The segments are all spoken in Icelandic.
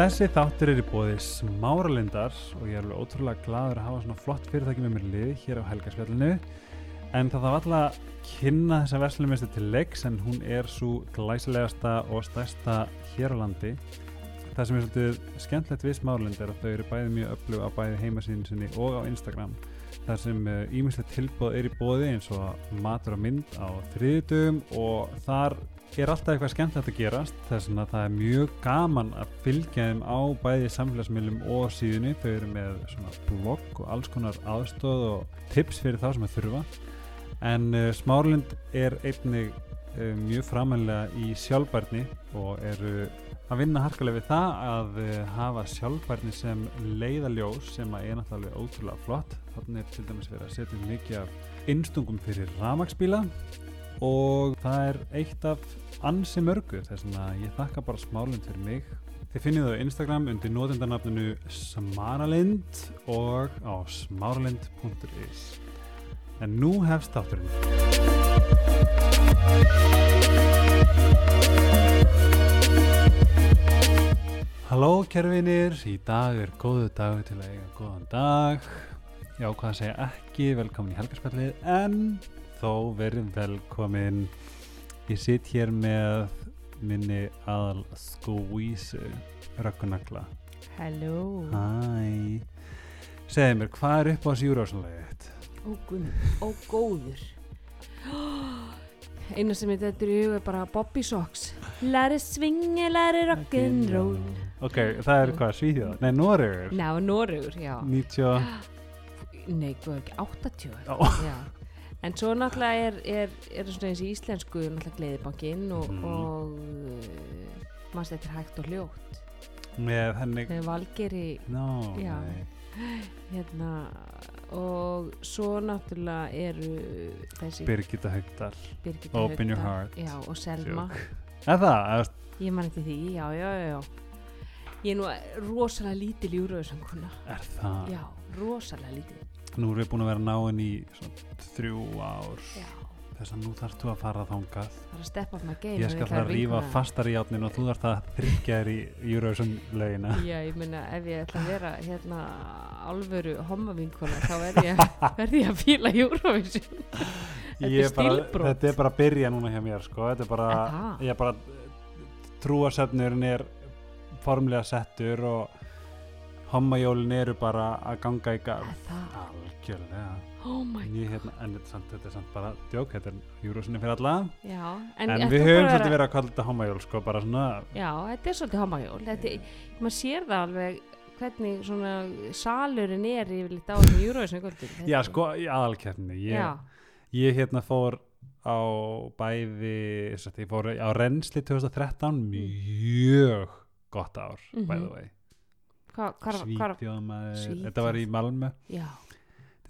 Þessi þáttur er í bóði smáralindar og ég er alveg ótrúlega gladur að hafa svona flott fyrirtæki með mér liði hér á Helgarsfjallinu en það þarf alltaf að kynna þessa verslumistu til leiks en hún er svo glæsilegasta og stærsta hér á landi. Það sem er svolítið skemmtlegt við smáralind er að þau eru bæði mjög öflug á bæði heimasíðin sinni og á Instagram þar sem ímyndslegt tilbúð er í bóði eins og matur og mynd á þriðdugum og þar er alltaf eitthvað skemmtilegt að gerast þess að það er mjög gaman að fylgja þeim á bæði samfélagsmiðlum og síðunni, þau eru með svona blogg og alls konar aðstóð og tips fyrir þá sem það þurfa. En uh, Smárlind er einnig uh, mjög framhænlega í sjálfbærni og eru að vinna harkulega við það að uh, hafa sjálfbærni sem leiðaljós sem að er náttúrulega ótrúlega flott. Þannig er til dæmis verið að setja mikið af innstungum fyrir ramagsbíla og það er eitt af ansi mörgu. Þess að ég þakka bara smálinn fyrir mig. Þið finnið það á Instagram undir nótendarnafninu smaralind og á smaralind.is en nú hefst þátturinn Halló kerfinir, í dag er góðu dag til að eiga góðan dag. Já, hvað að segja ekki, velkomin í helgarspallið en þó verið velkomin. Ég sitt hér með minni aðal skvísu rökkunagla Halló. Hæ. Segðu mér, hvað er upp á þessu júrásanlegið? Ó, guð, ó góður. Eina sem ég þetta í hug er bara Bobby Socks. Læri svingi, læri rock'n'roll Ok, það er hvað, Svíþjóð? Nei, Noregur Ná, Noregur, já 90 Nei, hvað ekki, 80 Já. já. En svo náttúrulega er, er, er svona eins í íslensku náttúrulega gleðibankinn og, Mhm. og mannst þetta er hægt og hljótt með henni með Valgeri Nó, Já. nei, hérna og svo náttúrulega eru þessi Birgitta Haugdal Birgitta Open your heart. já, og Selma Er það? eða- ég man eftir því, já, já, já, já ég er nú rosalega lítil í úröðsanguna Er það? já, rosalega lítil. Nú erum við búin að vera náinn í þrjú ár. Já, þess að nú þarfst þú að fara þangað. Það er að steppa upp maður game Ég skal það rífa fastar í átnin og þú þarfst að þryggja þér í lögina já, ég meina, ef ég ætla að vera hérna alvöru homavinkona þá verð ég, ég að fíla er bara, stílbrot. Þetta er bara að byrja núna hjá mér sko. Þetta er Er bara trúasöfnurinn er formlega settur og hommajólin eru bara að ganga í garð? Algjörlega. Oh Ég, hérna, en þetta er, samt, þetta er samt bara djók, þetta er Eurovisionin fyrir alla. Já, En, en, við höfum svolítið verið að kalla þetta hommajól sko, bara svona Já, þetta er svolítið homajól þetta, maður sér það alveg hvernig svona salurinn er yfirleitt á þessum Eurovision kvöldum Já, sko, í aðalkeppni ég, ég hérna fór á bæði ég fór á reynsli 2013 mjög gott ár by Mhm. the way hvar, hvar, hvar Svíþjóðmaður, Svíþjóð. þetta var í Malmö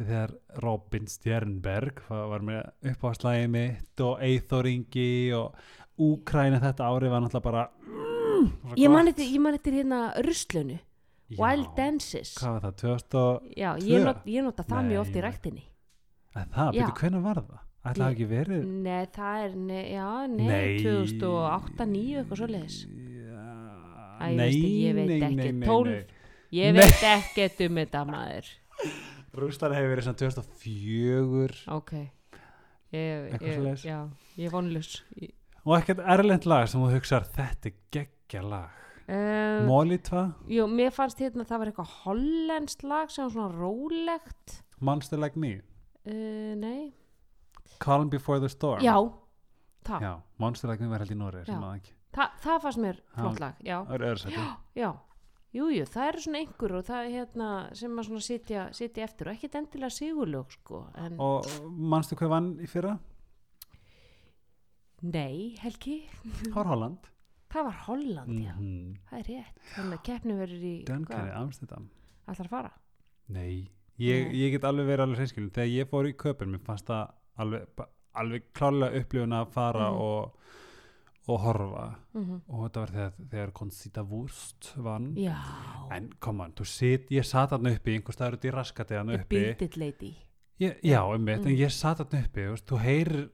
þegar Robin Stjernberg var var með uppáðslægi mitt og Eithor Ingi og Úkræna þetta ári var náttúrulega bara mm, ég man eftir, ég man eftir hérna ruslunu, Já, Wild Dances hvað var það, 2000 og Já, tvö? ég, not, ég nota það mjög oft í nei. ræktinni Æ, það, betur hvernig var það? ætla það Ég- ekki verið Nei, það er, ne, já, nei, Nei. 2008, 9 eitthvað svo leiðis Æ, ég veist ekki, ég veit nei, ekki, nei, nei, 12. nei. Ég Nei. veit ekkert um þetta maður Rústar hefur verið svona 2004 Ok ég, ég. Já, ég er vonlus og ekkert erlend lag sem þú hugsar þetta er geggja lag Um, Molitva, Jú, mér fannst hérna að það var eitthvað hollenskt lag sem var svona rólegt Monster Like Me uh, Nei, Calm Before the Storm já Já, Monster Like Me var held í Nóri Já. það það, það fannst mér flott lag Já, er öðursætti já Jú, jú, það eru svona einhver og það er hérna sem að svona sitja, sitja eftir og ekkert endilega sigurlög sko en og manstu hvað vann í fyrra? nei, Helgi, Hár Holland. Það var Holland, já. Mhm. það er rétt, þannig að keppni verður í Dunkari, Amsterdam. Allar að fara? Nei, ég, Nei. ég get alveg verið alveg hreinskilin þegar ég fór í köpun, mér fannst það alveg, alveg klálega upplifun að fara Mhm. og, og horfa mm og þetta var þegar, þegar Conchita Wurst vann Já, en koma, þú sit, ég sat hann uppi einhver staður út í raskati hann The uppi ég, já, um mitt, Mm. en ég sat hann uppi veist, þú heyrir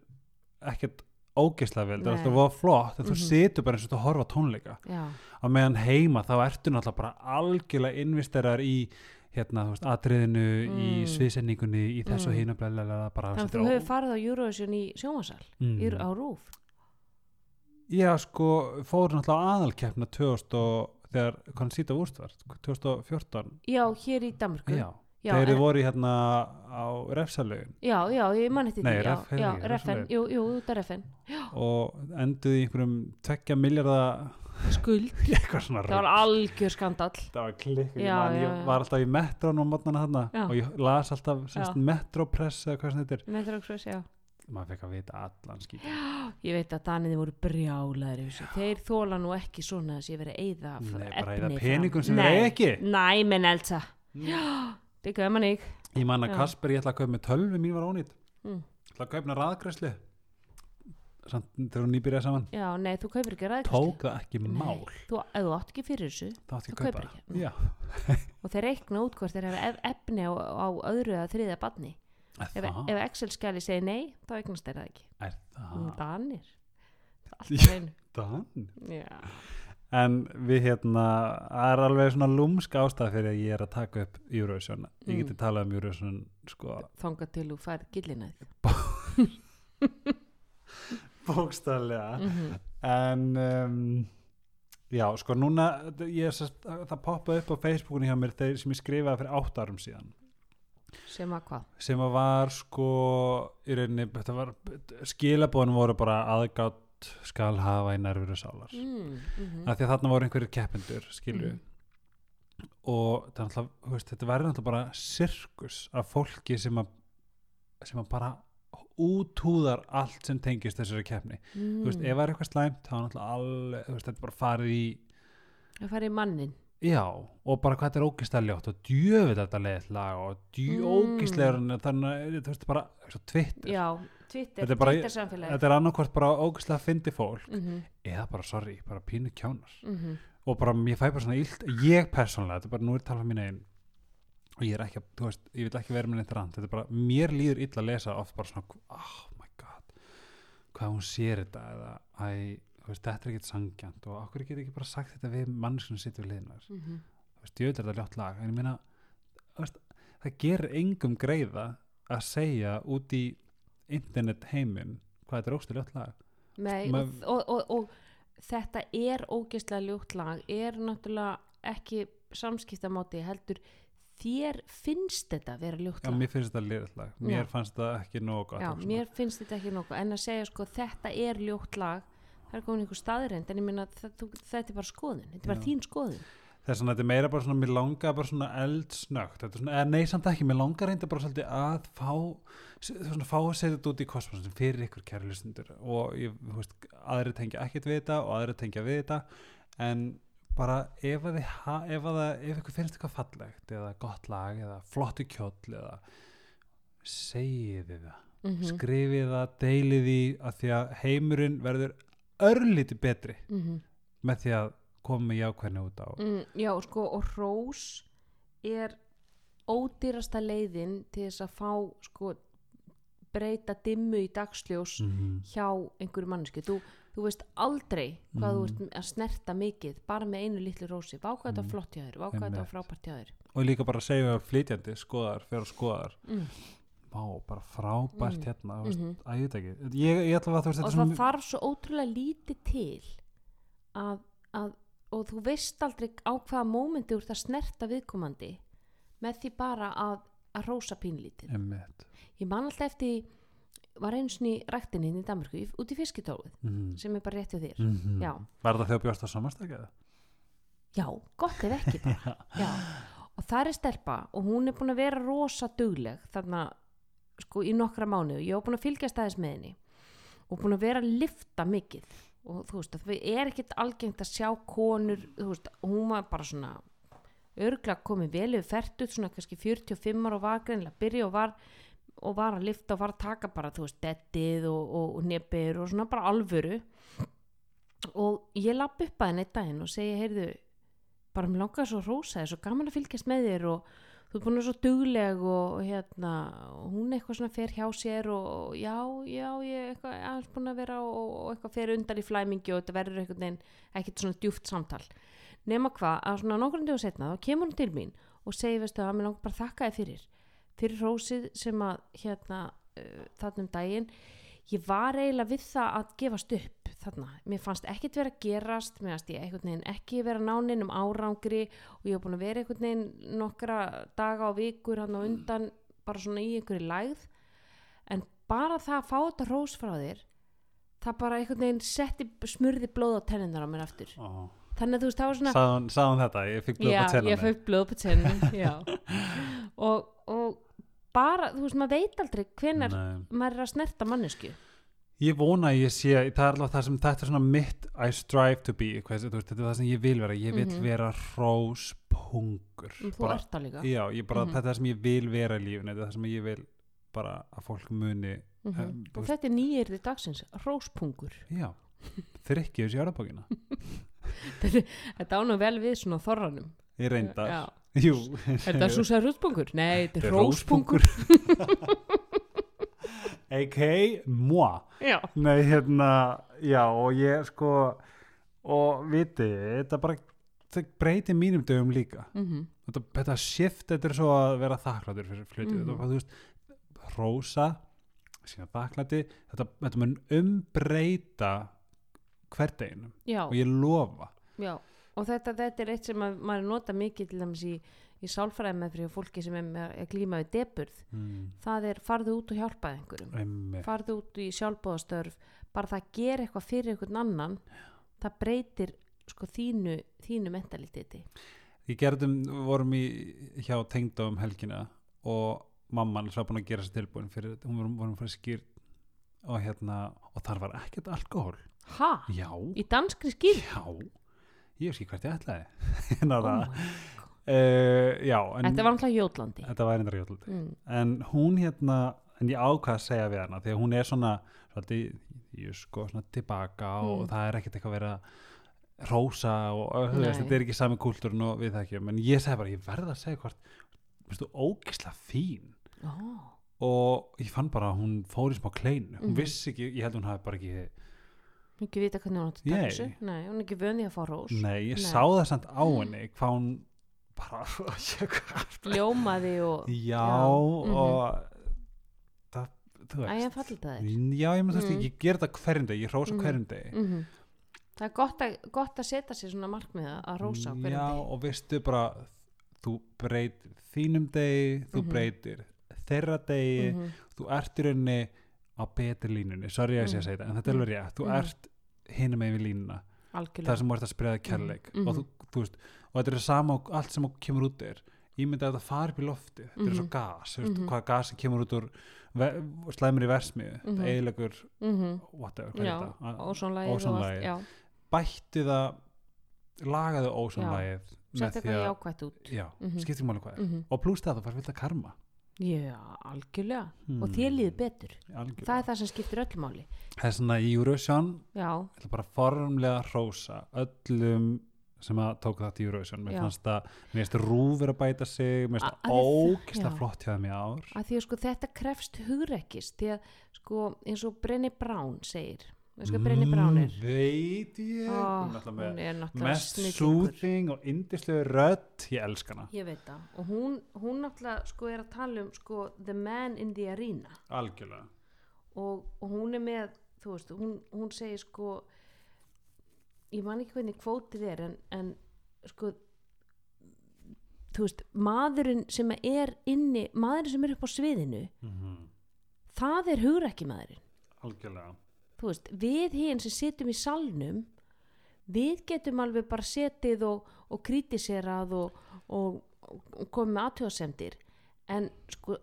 ekkert ógeðslega vel, það er alltaf flott en þú Mhm. situr bara eins og þú horfa tónleika á meðan heima þá ertu náttúrulega bara algjörlega investerar í hérna, þú veist, atriðinu, í Mm. sviðsendingunni, í þessu Mm. mm. hínu, bara þannig að þú hefur farið á Eurovision í sjónvarsal Mm. í, á rúf Já, sko, fóru náttúrulega aðalkeppna 2000 og þegar Conchita Wurst var, 2014 já, hér í Danmarku Já, já, en- þið voru hérna á refsalögin. Já, já, ég man eftir því já, ref- já, refen, jú, jú, út af refen og enduði einhverjum tvekja miljardar skuld, eitthvað svona það var algjör skandall. Það var klikk ég, Já, já, ég já. var alltaf í metron og Já. og ég las alltaf Já. metropress eða hvað sem þetta er. Metroxpress, já maður fekk að vita allan skýt ég veit að Daniði voru þessu. þeir þóla nú ekki svona að sé verið f- Nei, bara efni peningum sem eiga ekki. Nei, menn Elsa. Það gæði mann ekki ég man að Já. Kasper, ég ætla að kaupa með tölvi mín var ónýtt Mm. ég ætla að kaupa með raðgræslu samt þegar hún nýbyrjaði saman. Já, nei, þú kaupir ekki ræðkvæslu tók það ekki mál. Þú, ef þú átt ekki fyrir þessu þá átti ég Þú að kaupa kaupir það. Ekki. já, og þeir reikna út hvort þeir hafa ef- efni á, á öðru eða þriða badni ef, ef Excel-skjali segir nei, þá eignast þeir það ekki er mm. það Danir Allt Já. á hreinu. Dan? já. en við hérna það er alveg svona lúmsk ástæð fyrir að ég er að taka upp Eurovision ég Mm. geti talað um Eurovision sko þangað til þú fær gillina bókstæðlega mm -hmm. en um, já sko núna ég, það poppaði upp á Facebookinu hjá mér þeir sem ég skrifaði fyrir átt árum síðan sem að hvað? Sem að var sko í rauninni, skilabóðin voru bara aðgátt skal hafa í nærveru sálar. Mm, mm af því að þarna voru einhverjir keppendur skilju Mhm. og það þú veist, þetta verður náttúrulega bara sirkus af fólki sem að sem að bara útúðar allt sem tengist þessari keppni. Mm. þú veist, ef það er eitthvað slæmt þá er náttúrulega alveg, þú veist, þetta bara farið í að fara í mannin já, og bara hvað þetta er ógislega ljótt og djöfið þetta leiðt lag og djö, Mm. þannig að þú veist, bara, svo Twitter já, Twitter, Þetta er bara- þetta er annarkvort bara ógislega fyndi fólk mm -hmm, eða bara, sorry, bara pínu kjánar mm -hmm. og bara ég fæ bara svona illt ég persónlega, þetta er bara nú er talað um mín einn og ég er ekki, að- þú veist, ég vil ekki vera með neitt rand, þetta er bara, mér líður illa að lesa oft bara svona, oh my god hvað hún sér þetta eða, æ, veist, þetta er ekkert sangjant og okkur get ekki bara sagt þetta við mannskjum sittur við liðnar, Mm -hmm. þú veist, ég þetta ljótt lag en ég meina, veist, það gerir engum greiða að segja út í internet heiminn hvað þetta er óstu ljótt lag Nei, Ma- og, og, og, og þetta er ógeðslega ljótt lag er náttúrulega ekki samskiptamáti heldur þér finnst þetta vera ljótt Já, lag mér finnst þetta liðið lag, mér Já. fannst það ekki gott Já, svona. mér finnst þetta ekki nokkuð en að segja sko þetta er ljótt lag það er komin einhver staðreind en ég minna þetta er bara skoðun, þetta er bara þín skoðun. Þess að þetta er meira bara svona mér langar bara svona eldsnögt þetta er svona, eða nei samt ekki, mér langar reynda bara svolítið að fá svona fá að setja þetta út í kosmosin fyrir ykkur kæri lustundur og ég, þú veist, aðri tengja ekkert við þetta og aðri tengja við þetta en bara ef að þið ef að það, ef ykkur finnst eitthvað fallegt eða gott lag eða flottu kjóll eða segið þið það mm -hmm. skrifið það, deilið því að því að heimurinn verður örlítið betri mm með því að koma með jákvæðni út á mm, Já, sko, og hrós er ódýrasta leiðin til þess að fá sko breyta dimmu í dagsljós Mhm. hjá einhverju manneski þú, þú veist aldrei hvað þú Mhm. ert að snerta mikið bara með einu litlu rósi, vákvað þetta Mhm. flott hjá þér vákvað þetta frábært hjá þér og líka bara segja flytjandi, skoðar, fyrir skoðar mm. Vá, bara frábært Mm. hérna Mm að að þú veist og það sem þarf svo ótrúlega lítið til að, að og þú veist aldrei á hvaða mómenti þú ert að snerta viðkomandi með því bara að, að rósa pínlítið ég man alltaf eftir var einu sinni í ræktinni í Danmarku út í fiskitóið Mhm. sem er bara rétt hjá þér já, Var það þegar bjóst á samastækja? já, gott ef ekki bara já. og það er stelpa og hún er búin að vera rosa dugleg þarna sko í nokkra mánuð ég var búin að fylgjast aðeins með henni og búin að vera að lifta mikið. Og þú veist að það er ekkit algengt að sjá konur þú veist, og hún var bara svona örgla komið vel yfir færtut svona kannski 45 ára og var greinlega að byrja og var, og var að lifta og var að taka bara þú veist bettið og, og, og nepir og svona bara alvöru. Og ég lapp upp að henni einn daginn og segi heyrðu bara mér langar svo að rósa þér, svo gaman að fylgjast með þér og þú ert búin að vera svo dugleg og hérna, hún eitthvað svona fer hjá sér og já, já ég er eitthvað aðeins búin að vera og, og eitthvað fer undan í flæmingi og þetta verður eitthvað neginn ekkert svona djúft samtal. Nema hvað, að svona nokkur en dögu setna þá kemur hún til mín og segir veistu að mér langar bara þakka þið fyrir fyrir rósið sem að hérna uh, þarna um daginn. Ég var eiginlega við það að gefast upp þarna, mér fannst ekkert vera gerast mér fannst ég einhvern veginn ekki vera nánin um árangri og ég hef búin að vera einhvern veginn nokkra daga og vikur hann og undan bara svona í einhverju lægð. En bara það að fá þetta rós frá þér það bara einhvern veginn setti smurði blóð á tenninar á mér aftur. Ó. þannig að þú veist það var svona sagði hún þetta, ég fikk blöð já, på tennunni ég fekk blóð på tennun já. og, og bara, þú veist, maður veit aldrei hvenar Nei. maður er að snerta mannesku Ég vona að ég sé, það er alveg það sem þetta er svona mitt I strive to be þú veist, þetta er það sem ég vil vera, ég vil Mhm. vera hróspungur þú bara, ert það líka. Já, bara, Mhm. þetta er það sem ég vil vera í lífinu, þetta er það sem ég vil bara að fólk muni mm um, þú og þetta er nýjirði dagsins róspungur Já, þrykki þessi árabókina þetta ánum vel við svona þorranum. Ég reyndar. Jú. Er þetta súsa róspungur? nei, þetta Þetta er er róspungur A.k.a. moi Nei, hérna, já, og ég sko, og viti, þetta bara, breytir mínum dögum líka. mm Þetta, þetta shift, þetta er svo að vera þakkláttur fyrir flutið. Er bara, þú veist, rósa, sína þakklæti, þetta, þetta mun umbreyta hverdeginum og ég lofa. já og þetta, þetta er eitt sem að, maður nota mikið til dæmis í, í sálfræði með fyrir fólki sem er með að glíma við deburð Mm. það er farðu út og hjálpaði einhverjum Einmitt. farðu út í sjálfbóðastörf bara það gera eitthvað fyrir einhvern annan það breytir sko þínu, þínu mentaliteti Ég gerðum, vorum í hjá tengda um helgina og mamman svo búin að gera sér tilbúin fyrir, hún vorum, vorum fyrir skýr og hérna, og þar var ekkert alkohol. ha? Já, í danskri skýr? já, ég veist ekki hvert ég ætlaði. Oh uh, já, en þetta var náttúrulega Jótlandi þetta var einnig rjóðlandi. mm. En hún hérna, en ég ákvað að segja við hana, því að hún er svona, svolítið, sko, svona tilbaka og Mm. það er ekkert eitthvað að rósa og og veist, þetta er ekki sami kúltúrin og við þekkjum, en ég segi bara, ég verða að segja hvort, veist þú, ógisla fín oh. og ég fann bara að hún fór í smá kleinu, hún Mhm. vissi ekki, ég held hún hafi bara ekki, ekki vita hvernig hún átti að taka þessu nei, hún er ekki vöndi að fá rós nei, ég Nei. sá það samt á henni, hvað hún bara, ég ljómaði og Já, mhm. og það, þú æ, veist ég falli það þér Já, ég, mm. Mm. ég ger þetta hverjum deg, ég rósa Mhm. hverjum deg mm það er gott að, gott að setja sér svona markmiða að rósa á hverjum Já, degi. og veistu bara þú breytir þínum degi þú Mhm. breytir þeirra degi Mhm. þú ert í rauninni á betri línunni sorry að ég sé að Mhm. segja þetta, en þetta er alveg rétt þú ert hinum með við línuna algjörlega það sem þú ert að spreða kærleik og, þú, þú veist, og þetta er sama og allt sem kemur út er. Ímyndið að þetta fari upp í loftið. Þetta er svo Mhm. gas, veist, Mhm. hvað gas sem kemur út úr slæmur í versmiðu Mhm. þetta eiginlegur, mm whatever, hvað er þetta? Ósónlægið bætti það lagaði ósónlægið setja því eitthvað að jákvætt út. Já, Mhm. skiptir ekki máli hvað mm og pluss það að þú fær vilt að karma. Já, algjörlega. Hmm. og þér líður betur, algjörlega. það er það sem skiptir öllu máli. Það er svona í Eurovision ég ætla bara formlega að hrósa öllum sem að tók þetta í Eurovision. Mér fannst það, mér finnst rúfur að bæta sig mér finnst það að ógislega já. flott hjá þeim í ár. Að því að sko þetta krefst hugrekkis því að sko eins og Brenni Brown segir sko er. Mm, veit ég. Ó, hún er náttúrulega mest soothing og indislega rödd. Ég elska hana, ég veit það. Og hún, hún náttúrulega sko er að tala um sko the man in the arena. Algjörlega. Og, og hún er með þú veist, hún, hún segir sko ég man ekki hvernig kvótið er en, en sko þú veist, maðurinn sem er inni, maðurinn sem er upp á sviðinu mm það er hugrekki maðurinn algjörlega. Þú veist, við hinn sem sitjum í salnum við getum alveg bara setið og, og kritiserað og, og, og komið aðtjóðsendir en sko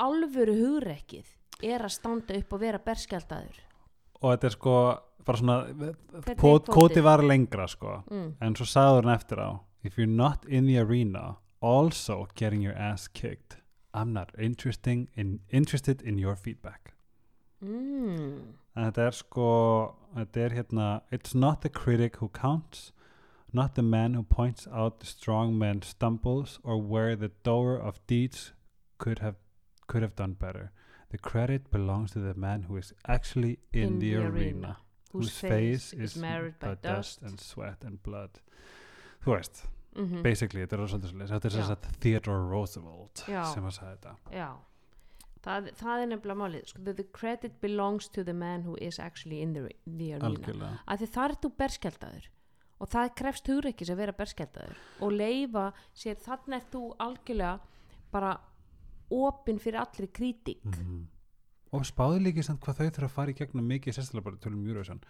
alvöru hugrekkið er að standa upp og vera berskjaldadur og þetta er sko bara svona kvóti var lengra sko mm. en svo sagður hann eftir á if you're not in the arena also getting your ass kicked I'm not interesting in, interested in your feedback Mm. en þetta er sko þetta er hérna it's not the critic who counts not the man who points out the strong man stumbles or where the doer of deeds could have could have done better. The credit belongs to the man who is actually in, the, arena, whose face is marred by dust. and sweat and blood. Þú veist, Mhm. basically, þetta er svolítið svolítið. Þetta er að Theodore Roosevelt Já. sem að sagði þetta. Já, það, það er nefnilega málið sko, the, the credit belongs to the man who is actually in the, the arena Algjörlega. að því þar er þú berskjaldadur og það krefst hugreikis að vera berskjaldadur og leifa sér þannig er þú algjörlega bara opinn fyrir allri kritík Mhm. Og spáði líki samt hvað þau þurfa að fara í gegnum mikið sérstaklega bara tölum Eurovision.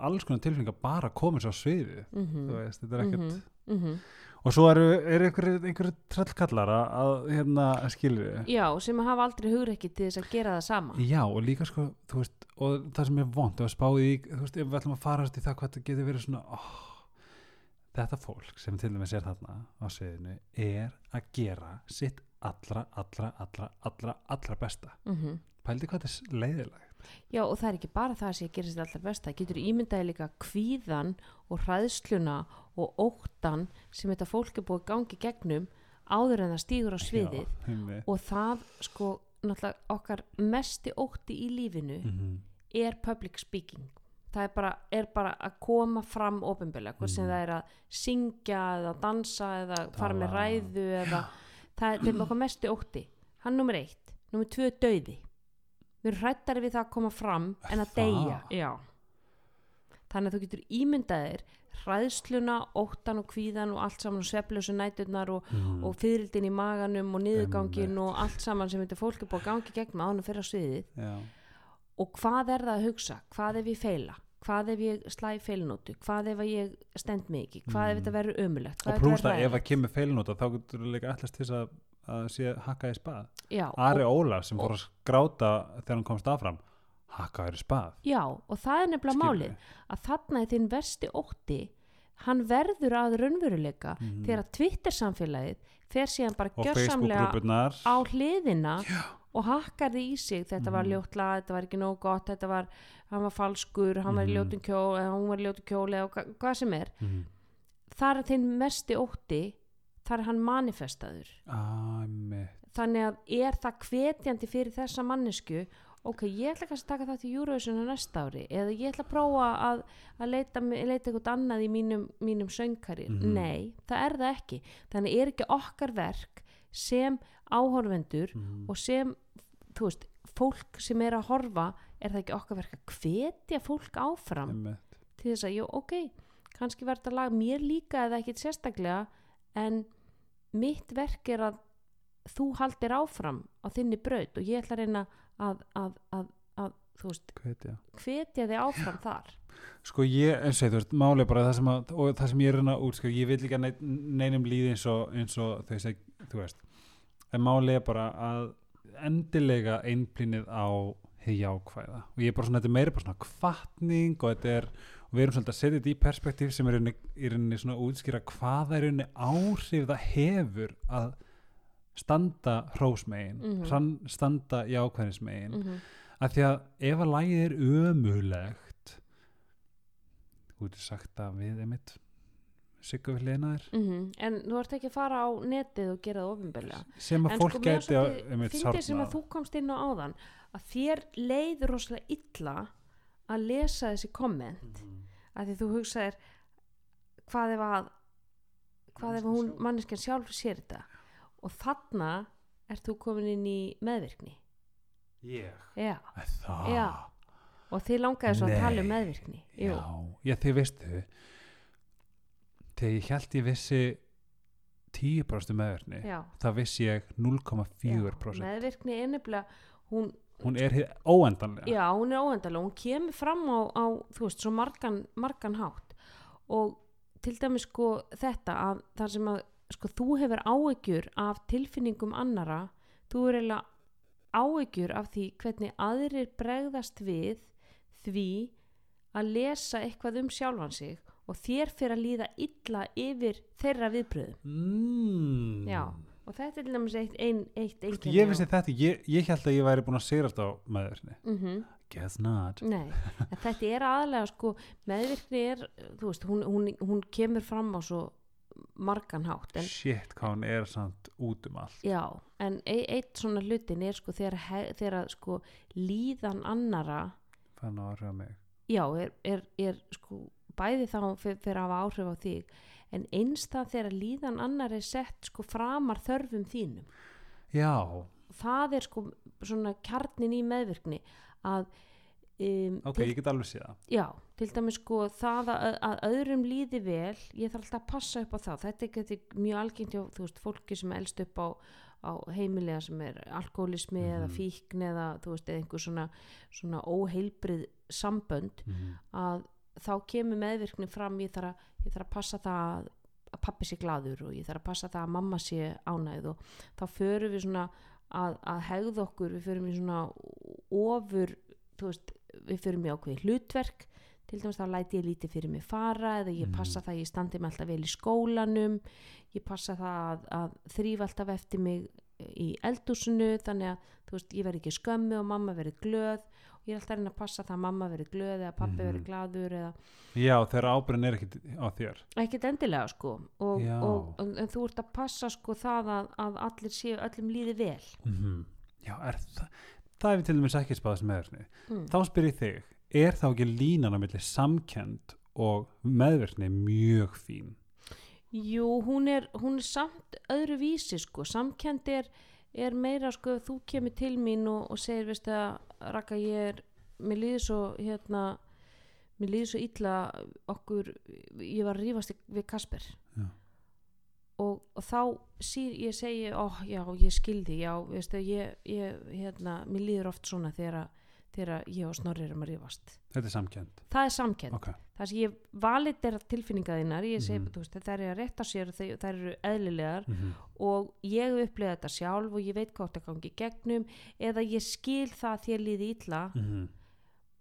Alls konar tilfinningar bara komið svo á sviðið. mm Þú veist, þetta er ekkert... -hmm. Og svo eru, eru einhverju einhver tröllkallara að hérna skilur Já, sem hafa aldrei hugreiki til þess að gera það sama Já, og líka sko, þú veist, og það sem er vond, að spáði í, þú veist, ef við ætlum að farast í það hvað þetta getur verið svona, oh, þetta fólk sem til dæmis er þarna á sviðinu er að gera sitt allra, allra, allra, allra, allra besta. mm Pældi hvað þetta er leiðilegt. Já, og það er ekki bara það sem gerist alltaf best það getur ímyndaði líka kvíðan og hræðsluna og óttan sem þetta fólk er búið gangi gegnum áður en það stígur á sviðið Já, og það sko náttúrulega okkar mesti ótti í lífinu Mhm. er public speaking það er bara, er bara að koma fram ofinbeglega, hvort sem Mhm. það er að syngja eða dansa eða fara með ræðu eða það er, er okkar mesti ótti. Hann nummer eitt, nummer tvö döði við erum hrættari við það að koma fram en að deyja. Þannig að þú getur ímyndaðir hræðsluna, óttan og kvíðan og allt saman og sveflösu næturnar og, Mhm. og fyririldin í maganum og niðurgangin Einmitt. og allt saman sem þetta fólk er búið að gangi gegn fyrir á sviðið. Já, og hvað er það að hugsa, hvað ef ég feila hvað ef ég slæ feilnótu hvað ef ég stend mig ekki, hvað ef Mm. þetta verður ömulegt og pluss það ef það kemur feilnóta þá getur þú líka allast til þess að, að sé hakka í spað. já, Ari Óla sem fór að skráta þegar hann komst áfram, hakka í spað. já, og það er nefnilega Skilurðu? málið að þarna er þinn versti ótti hann verður að raunveruleika Mhm. þegar að Twitter samfélagið fer síðan bara Og gjörsamlega á hliðina og hakkar því í sig þetta var Mhm. ljótla, þetta var ekki nóg gott þetta var, hann var falskur, hann var í Mhm. ljótum kjól eða hún var í ljótum kjóli hva- hvað sem er Mhm. þar er þinn mesti ótti þar er hann manifestaður Æmi. þannig að er það hvetjandi fyrir þessa mannesku ok, ég ætla kannski að taka það til á næsta ári eða ég ætla að prófa að, að leita, leita eitthvað annað í mínum, mínum söngkarir, Mhm. nei, það er það ekki þannig er ekki okkar verk sem áhorfendur Mhm. og sem, þú veist fólk sem er að horfa, er það ekki okkar verk að hvetja fólk áfram Einmitt. til þess að, jú, ok kannski verður þetta lag mér líka eða ekkit sérstaklega en mitt verk er að þú haldir áfram á þinni braut og ég ætla að reyna að, að, að, að þú veist, Hvetja. hvetja þig áfram þar Sko ég, eins og þú veist, máli bara það sem það sem ég reyna út, sko, ég vil líka nein, neinum líði eins og, eins og þau seg, þú veist, en máli er bara að endilega einblínið á hið jákvæða. Og ég er bara svona, þetta er meira bara svona kvartning og þetta er, og við erum svolítið að setja þetta í perspektíf sem er í rauninni- í svona að útskýra hvaða er rauninni áhrif það hefur að standa hrósmegin, mm standa jákvæðnismegin. Mm -hmm. að því að ef að lægið er ömulegt þú getur sagt að við einmitt sigga við hliðina þér? Mhm. en þú ert ekki að fara á netið og gera það ofinbeglega sem að en fólk sko geti að fyndið sem að þú komst inn á áðan að þér leið rosalega illa að lesa þessi komment. Mhm. að því þú hugsaðir hvað ef að hvað ef hún manneskjan sjálf sér þetta? Og þarna ert þú komin inn í meðvirkni. Ég, já, það? Já. og þið langaði svo að tala um Nei. meðvirkni. Jú. já, já þið veistu þegar ég held ég vissi 10% meðverðni Já. það vissi ég 0,4% Já, meðvirkni er nefnilega hún, hún er óendanlega. Já, hún er óendalega hún kemur fram á, á þú veist, svo margan, margan hátt. Og til dæmis sko þetta að þar sem að sko þú hefur áhyggjur af tilfinningum annara þú er eiginlega áhyggjur af því hvernig aðrir bregðast við því að lesa eitthvað um sjálfan sig og þér fyrir að líða illa yfir þeirra viðbröðum mm. Já, og þetta er til dæmis eitt, ein, eitt Veistu, einkenni ég vissi þetta, ég, ég held að ég væri búin að sigrast á meðvirkni. Mm guess not. Nei, þetta er aðlega sko, meðvirkni er, þú veist, hún, hún, hún kemur fram á svo margan hátt, en shit, hvað hún er samt út um allt. Já, en e eitt svona hlutin er sko þegar, þegar sko líðan annara, þannig að á mig. Já, er, er, er sko bæði þá fyr- fyrir að hafa áhrif á þig, en einstað þegar líðan annar er sett sko framar þörfum þínum. já, Það er sko svona kjarnin í meðvirkni að um, ok, til ég get alveg séð það Já, til dæmis sko það að, að öðrum líði vel, ég þarf alltaf að passa upp á það. Þetta er ekki mjög algengt hjá, þú veist, fólki sem elst upp á, á heimilega sem er alkoholismi eða Mhm. fíkn eða, þú veist, eða einhver svona, svona óheilbrið sambönd Mhm. að þá kemur meðvirkni fram, ég þarf að, ég þarf að passa það að pappi sé gladur og ég þarf að passa það að mamma sé ánægð og þá förum við svona að, að hegða okkur, við förum í svona ofur, veist, við förum í ákveði hlutverk. Til dæmis þá læti ég lítið fyrir mig fara eða ég Mhm. passa það að ég standi mig alltaf vel í skólanum. Ég passa það að, að þrýfa alltaf eftir mig í eldúsinu þannig að veist, ég verð ekki skömmu og mamma verið glöð ég er alltaf að reyna að passa það að mamma verið glöð eða pappi Mhm. verið gladur eða já, þegar ábyrðin er ekkit á þér. Ekkert endilega sko. Og, og, en, þú ert að passa sko það að, að allir séu öllum líði vel. Mhm. já, er það það er við til dæmis ekki spáðast meðvirkni mm. þá spyr ég þig, er þá ekki línan á milli samkend og meðvirkni mjög fín? Jú, hún er, hún er samt öðru vísi sko, samkend er, er meira sko, þú kemur til mín og, og segir, veistu að Raka ég er, mér líður svo hérna, mér líður svo illa okkur, ég var að rífast við Kasper. Og, og þá sír, ég segi, ó já, ég skildi já, veistu, ég, ég hérna, mér líður oft svona þegar að- þegar ég og Snorri erum að rífast þetta er samkend það er samkend ok, það sem ég validera tilfinningaðinnar ég segi, Mhm. þú veist, þær eru að rétta sér þær eru eðlilegar mm og ég upplega þetta sjálf og ég veit hvað þetta gangi gegnum eða ég skil það að þér líði illa. -hmm.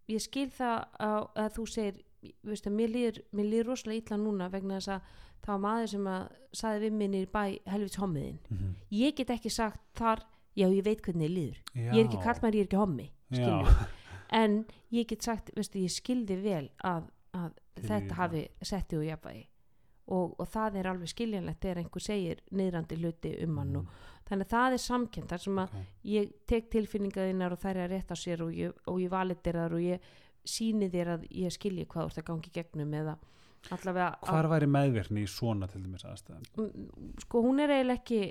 ég skil það að, að þú segir veistu, mér, líður, mér líður rosalega illa núna vegna þess að það var maður sem að saði við minni bæ helvits hommiðin Mhm. ég get ekki sagt þar já ég veit hvernig ég líður. Já, ég er ekki kallmær, ég er ekki skilju en ég get sagt, veistu, ég skildi vel að, að þetta illa. hafi setti úr jafnvægi. Og, og það er alveg skiljanlegt þegar einhver segir niðrandi hluti um hann og þannig að það er samkend þar sem að ok. ég tek tilfinningaðinnar og þær er að rétta sér og ég, og ég valið þér og ég síni þér að ég skilji hvað þú ert að gangi gegnum eða allavega hvar væri meðvirkni í svona til dæmis aðstæðan sko hún er eiginlega ekki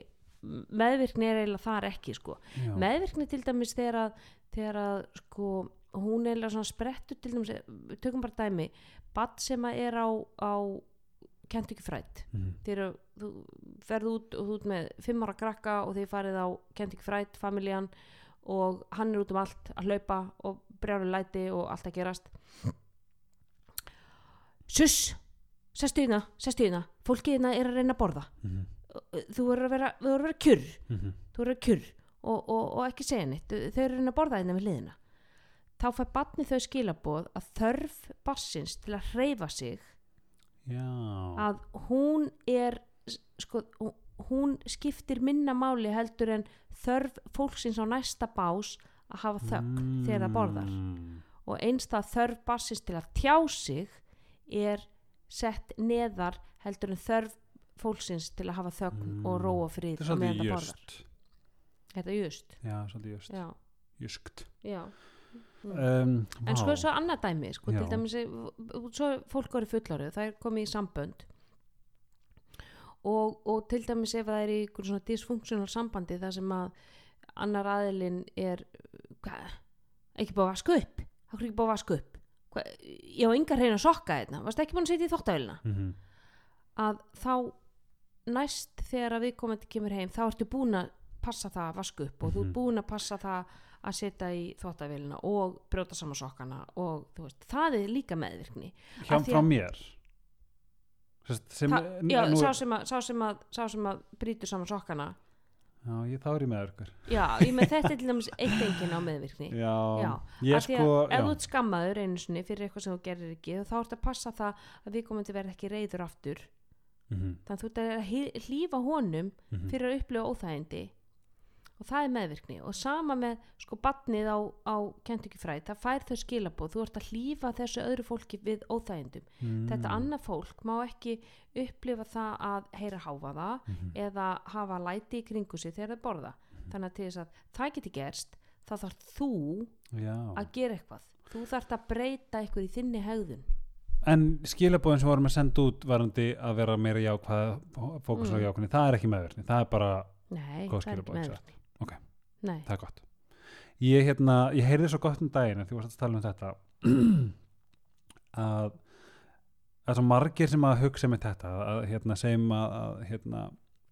meðvirkni er eiginlega þar ekki sko. Meðvirkni til dæmis þegar að, þegar að sko hún eiginlega sprettur til dæmis, við tökum bara dæmi badd sem að er á, á kent ekki frætt Mhm. þegar þú ferð út og þú ert með fimm ára krakka og þið farið á kent ekki frætt familjan og hann er út um allt að hlaupa og brjálu læti og allt að gerast. Suss sestu hérna, sestu hérna. Fólkið hérna er að reyna að borða. Mhm. Þú verður að vera, þú verður að vera kjurr Mhm. og, og, og ekki segja neitt. Þau eru að borða þeirna við hliðina. Þá fær barni þau skilaboð að þörf barsins til að hreyfa sig já, að hún er sko, hún skiptir minna máli heldur en þörf fólksins á næsta bás að hafa þögn þegar það borðar. Mm. og einstað þörf barsins til að tjá sig er sett neðar heldur en þörf fólksins til að hafa þögn Mm. og ró og frið þetta er svolítið það jöst er það just? já, svolítið jöst, Já, jöskt já Mm. um, En sko vá. svo annað dæmi, sko, til dæmis eh, svo fólk eru fullorið, það er komið í sambönd og, og til dæmis ef það er í svona dysfunctional sambandi þar sem að annar aðilinn er hva, ekki búið að vaska upp hvað er ekki búið að vaska upp hva, ég á yngar hreina sokka hérna varst ekki búin að setja í þóttavélina Mhm. að þá næst þegar að viðkomandi kemur heim þá ertu búin að passa það að vaska upp og þú Mhm. ert búin að passa það að setja í þóttavélina og brjóta saman sokkana og þú veist, það er líka meðvirkni. Hjá frá að- mér? Sem, Þa, já, nú, sá sem, að, sá, sem að, sá sem að brýtur saman sokkana. Já, ég, þá er ég með örgur já, ég með þetta er til dæmis eitt enginn á meðvirkni. Já, Já, ég sko að ef þú ert skammaður einu sinni fyrir eitthvað sem þú gerir ekki þá ertu að passa það að viðkomandi verði ekki reyður aftur mhm, þannig að þú ert að hlífa honum mhm. fyrir að upplifa óþægindi. Og það er meðvirkni. Og sama með sko batnið á, á kentukifræð, það fær þau skilabóð þú ert að hlífa þessu öðru fólki við óþægindum. Mm. þetta annað fólk má ekki upplifa það að heyra háfaða Mhm. eða hafa læti í kringu sig þegar þau borða. Þannig að til þess að það geti gerst þá þarf þú Já. að gera eitthvað. Þú þarf að breyta eitthvað í þinni hegðun En skilabóðin sem vorum að senda út varandi að vera meira jákvæð fókus á Mm. jákvæðni, það er ekki meðverkni það er bara, nei, Góð meðvirkni Ok. nei, það er gott Ég, hérna, ég heyrði svo gott um daginn því að tala um þetta að það er svo margir sem að hugsa með þetta að hérna, segjum að, að hérna,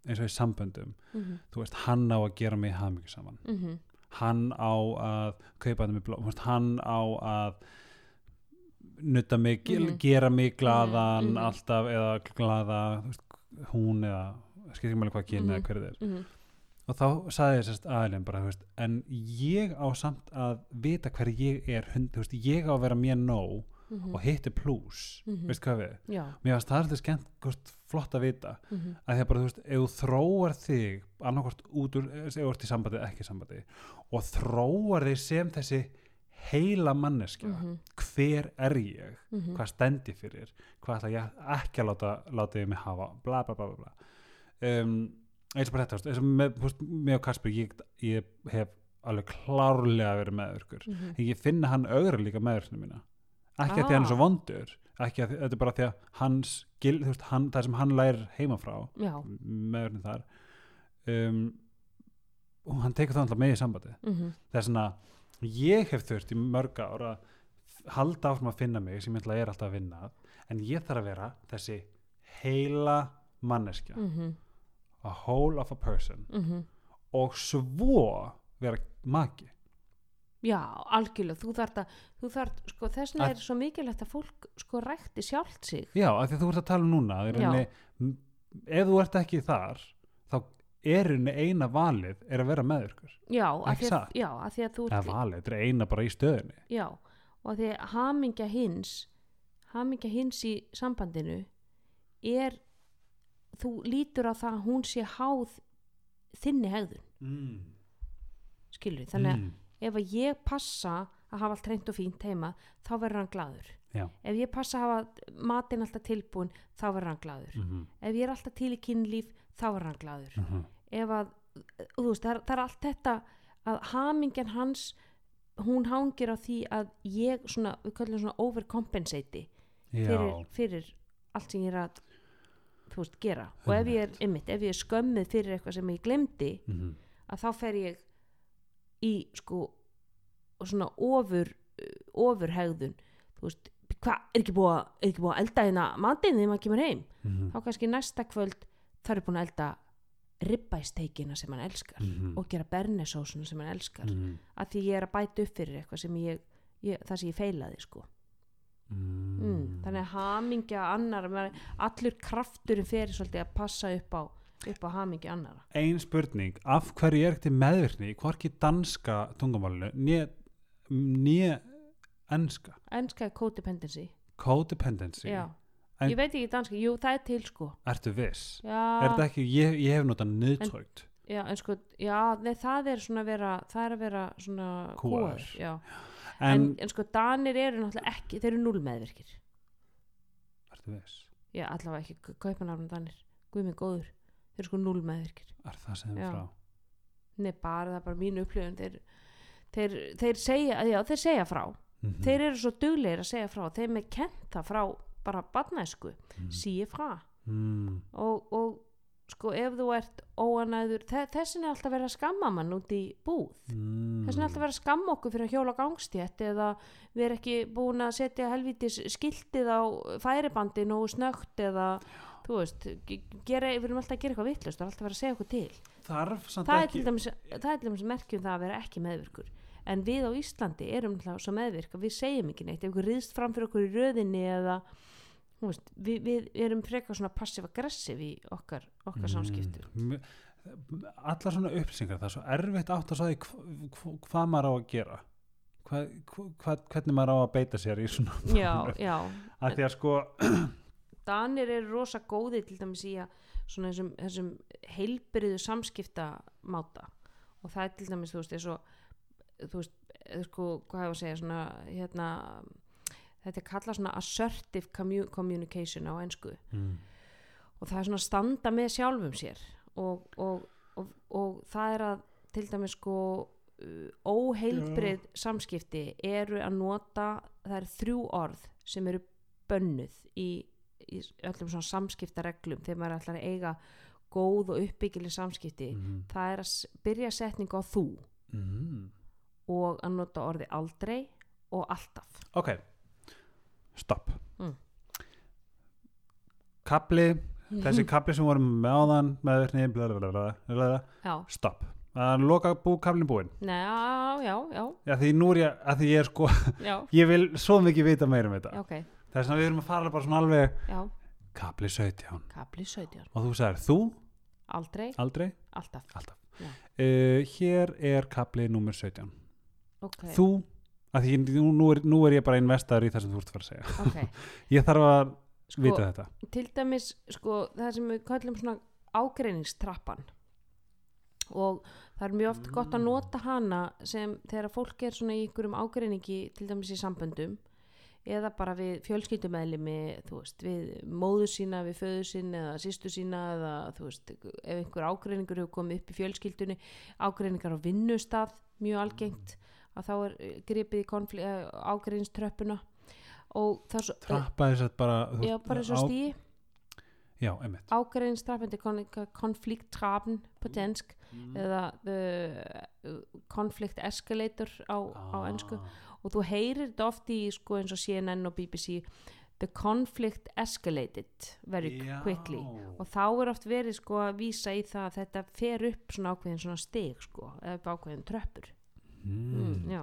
eins og í samböndum mm þú veist, hann á að gera mig hamingi saman -hmm. hann á að kaupa þetta með blóm, hann á að nutta mig, Mhm. gera mig glaðan Mhm, mhm. alltaf eða glaða veist, hún eða skil ekki máli hvað kynna Mhm. eða hver þið er Mm og þá saði ég sérst aðeins bara, veist, en ég á samt að vita hver ég er hund, veist, ég á að vera mér nóg -hmm. og hitti pluss Mhm. veist hvað við, já mér varst það er þetta skemmt flott að vita, mm -hmm. að því að bara, þú veist, ef þú þróar þig annarkvort út úr, ef þú ert í sambandi ekki sambandi, og þróar þig sem þessi heila manneskja, Mhm. hver er ég? Hvað stendi fyrir? Hvað ætla ég ekki að láta, láta ég mig hafa? Bla bla bla bla. Um, eins og bara þetta, eins og með, með og Kasper, ég, ég hef alveg klárlega verið meðvirkur. Mhm. ég finna hann augra líka meðvirknum mína. Ekki að því hann er svo Ah. vondur ekki að þetta er bara því að hans gil, veist, hann, það sem hann lærir heima frá já. meðvirknum þar um, og hann tekur það alltaf með í sambandi mm það er svona ég hef þurft í mörg ára að halda áfram að finna mig sem ég ætla er alltaf að vinna en ég þarf að vera þessi heila manneskja. -hmm. a whole of a person. Mm og svo vera maki. Já, algjörlega, þú þarft að þú þarft, sko, þess vegna Að- er svo mikilvægt að fólk sko rækti sjálft sig. Já, af því að þú ert að tala um núna að í rauninni, m- ef þú ert ekki þar þá er rauninni eina valið er að vera meðvirkur já, að Ekki að, satt? já, að að eða valið, þetta er eina bara í stöðunni já, og að því að hamingja hins hamingja hins í sambandinu er þú lítur á það að hún sé háð þinni hegðun mm. skilur þannig að mm. ef að ég passa að hafa allt reynd og fínt heima þá verður hann glaður Já. ef ég passa að hafa matinn alltaf tilbúin þá verður hann glaður Mm ef ég er alltaf til í kynlíf þá verður hann glaður. -hmm. ef að, þú veist, það er, það er allt þetta að hamingjan hans hún hangir á því að ég svona, við kallum svona overcompensati fyrir, fyrir allt sem ég er að þú veist, gera. Og ef ég er, einmitt, ef ég er skömmið fyrir eitthvað sem ég glemdi mm að þá fer ég í sko svona ofur ofurhegðun. Þú veist, hvað, er ekki búið að er elda hérna matinn þegar maður kemur heim? -hmm. þá kannski næsta kvöld það er búin að elda ribbæsteikina sem hann elskar Mhm. og gera bernesósuna sem hann elskar. Mm að því ég er að bæta upp fyrir eitthvað sem ég, ég það sem ég feilaði sko. -hmm. mm. þannig að hamingja annar allur krafturinn fyrir svolítið að passa upp á upp á hamingja annara ein spurning, af hverju er ekki meðvirkni hvorki danska tungumálinu né enska, enska er codependency. Codependency. Já, En- ég veit ekki danska, jú það er til sko. Ertu viss? já, er þetta ekki, ég, ég hef notað nöðtögt já en sko já, nei, það er svona að vera það er að vera svona já. en, en, en sko danir eru náttúrulega ekki þeir eru null meðvirkir ertu viss? já, allavega ekki kaupanafnum danir. Guð mig góður, þeir eru sko null meðvirkir er það sem frá? nei, bara það er bara mínu upplifun. Þeir, þeir, þeir segja, já, þeir segja frá. Mm þeir eru svo duglegir að segja frá. Þeim er kent það frá bara barnæsku, Mhm. síi frá mm. og, og sko ef þú ert óanæður þe- þessin er alltaf verið að skamma mann út í búð Mm. þessin er alltaf verið að skamma okkur fyrir að hjóla gangstétt eða við erum ekki búin að setja helvítis skiltið á færibandin og snögt eða þú veist, ge- gera, við erum alltaf að gera eitthvað vittlust og alltaf verið að segja okkur til þarf það er, dæmis, það er til dæmis merkjum það að vera ekki meðvirkur en við á Íslandi erum alltaf svo meðvirk að við segjum ekki neitt ef ykkur riðst fram fyrir okkur í röðinni eða veist, við, við erum frekar svona passiv-aggressiv í okkar, okkar mm. allar svona upplýsingar það er svo erfitt átt að sagði hva, hvað maður á að gera. Hva, hva, hvernig maður á að beita sér í svona já, já, að því að sko Danir eru rosa góði til dæmis í að svona þessum, þessum heilbriðu samskipta máta. Og það er til dæmis þú veist, eins og þú veist, sko, hvað hefur að segja svona, hérna þetta er kallað svona assertive commu communication á ensku. Mm. og það er svona að standa með sjálfum sér. Og, og, og, og það er að til dæmis sko uh, óheilbrið samskipti eru að nota það eru þrjú orð sem eru bönnuð í, í öllum svona samskiptareglum þegar maður ætlar að eiga góð og uppbyggileg samskipti. Mm. það er að byrja setningu á þú. Mm. og að nota orði aldrei og alltaf. Ok, stopp. Mm. kapli þessi kapli sem vorum með áðan meðverkni, blablabla stopp, það er loka bú kaplin búinn. Já, já, já, Já, því nú er ég, að því ég er sko ég vil svo mikið vita meira um þetta. Já, ok, þess að við erum að fara bara svona alveg já, kapli 17 kapli 17, og þú sagðir þú, aldrei, aldrei, alltaf, alltaf. Uh, hér er kapli nummer 17 ok, þú, að því nú, nú, er, nú er ég bara investaður í það sem þú ert að fara að segja. Ok, ég þarf að sko, vita þetta. til dæmis, sko, það sem við kallum svona ágreiningstrappan. Og það er mjög oft gott að nota hana sem þegar fólk er svona í einhverjum ágreiningi til dæmis í samböndum eða bara við fjölskyldumæðlimi við móðu sína við föðu sín eða sýstu sína eða veist, ef einhver ágreiningur hefur komið upp í fjölskyldunni, ágreiningar á vinnustaf mjög algengt að þá er eh, gripið í konfli- eh, ágreiningströppuna og það er svo trappa þess að bara þú já, bara svo á- stíi já, einmitt. Ágreiningstrappen til kon konflikttrappen på dansk eða the uh, conflict escalator á, á ennsku og þú heyrir þetta oft í sko eins og CNN og BBC the conflict escalated very Já. quickly. Og þá er oft verið sko að vísa í það að þetta fer upp svona ákveðin svona stig sko eða ákveðin tröppur mm, já.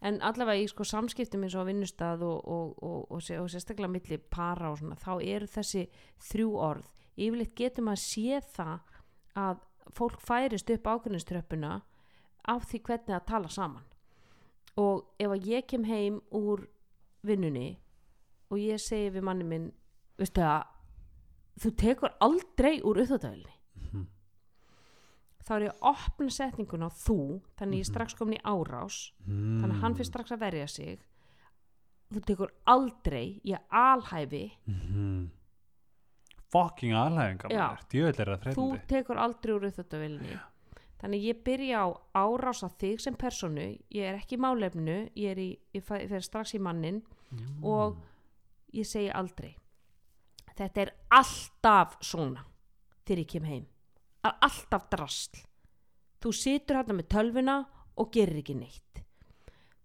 en allavega í sko samskiptum eins og á vinnustað og, og, og, og, sé- sérstaklega milli para og svona þá eru þessi þrjú orð yfirleitt getur maður séð það að fólk færist upp ákveðinströppuna af því hvernig það tala saman og ef að ég kem heim úr vinnunni og ég segi við manni minn það þú tekur aldrei úr Mhm. Þá er ég að opna setningun á þú þannig ég er strax komin í árás mm. þannig að hann fyrir strax að verja sig. Þú tekur aldrei ég alhæfi. Mm. fucking djöðl er það þú tekur aldrei úr uppþóttavelni þannig ég byrja á árás á þig sem personu ég er ekki í málefnu. Ég, er í, ég fer strax í mannin Mm. og ég segi aldrei. Þetta er alltaf svona þegar ég kem heim Það er alltaf drasl þú situr hérna með tölvuna og gerir ekki neitt.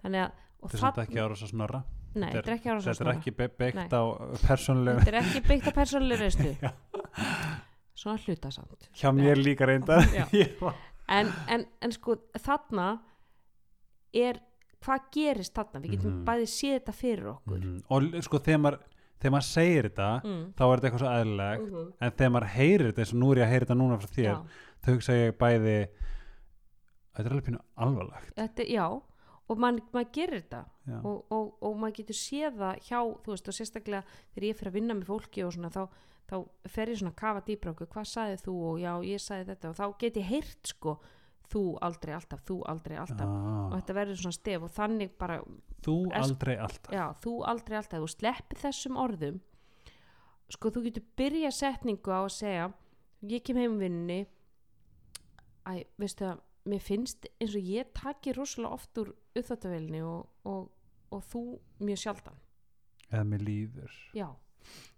Þannig að og þetta er samt ekki ára svo snorra. Nei, þetta er ekki ára þetta er ekki Nei. á persónulegu þetta er ekki byggt á persónuleg reynslu. Svona hlutasamt hjá mér líka Já. Ég var- en, en, en sko þarna er hvað gerist þarna? Við getum Mhm. bæði séð þetta fyrir okkur. Mhm. og l- sko þegar maður þegar maður segir þetta mm. þá er þetta eitthvað svo eðlilegt Mhm. en þegar maður heyrir þetta eins og nú er ég að heyra þetta núna frá þér Já. þá hugsa ég bæði þetta er alveg pínu alvarlegt þetta, já og maður mað gerir þetta og, og, og maður getur séð það hjá þú veist og sérstaklega þegar ég fyrir að vinna með fólki og svona þá, þá fer ég svona að kafa dýbra okkur hvað sagði þú og já ég sagði þetta og þá get ég heyrt sko þú aldrei alltaf, þú aldrei alltaf. Og ah, þetta verður svona stef og þannig bara þú aldrei alltaf. Já, þú aldrei alltaf, þú sleppir þessum orðum. Sko þú getur byrja setningu á að segja ég kem heim vinnunni. Æ, veistu að mér finnst eins og ég taki rosalega oft úr uppþáttavelni og, og, og þú mjög sjaldan. Eða mér líður. Já,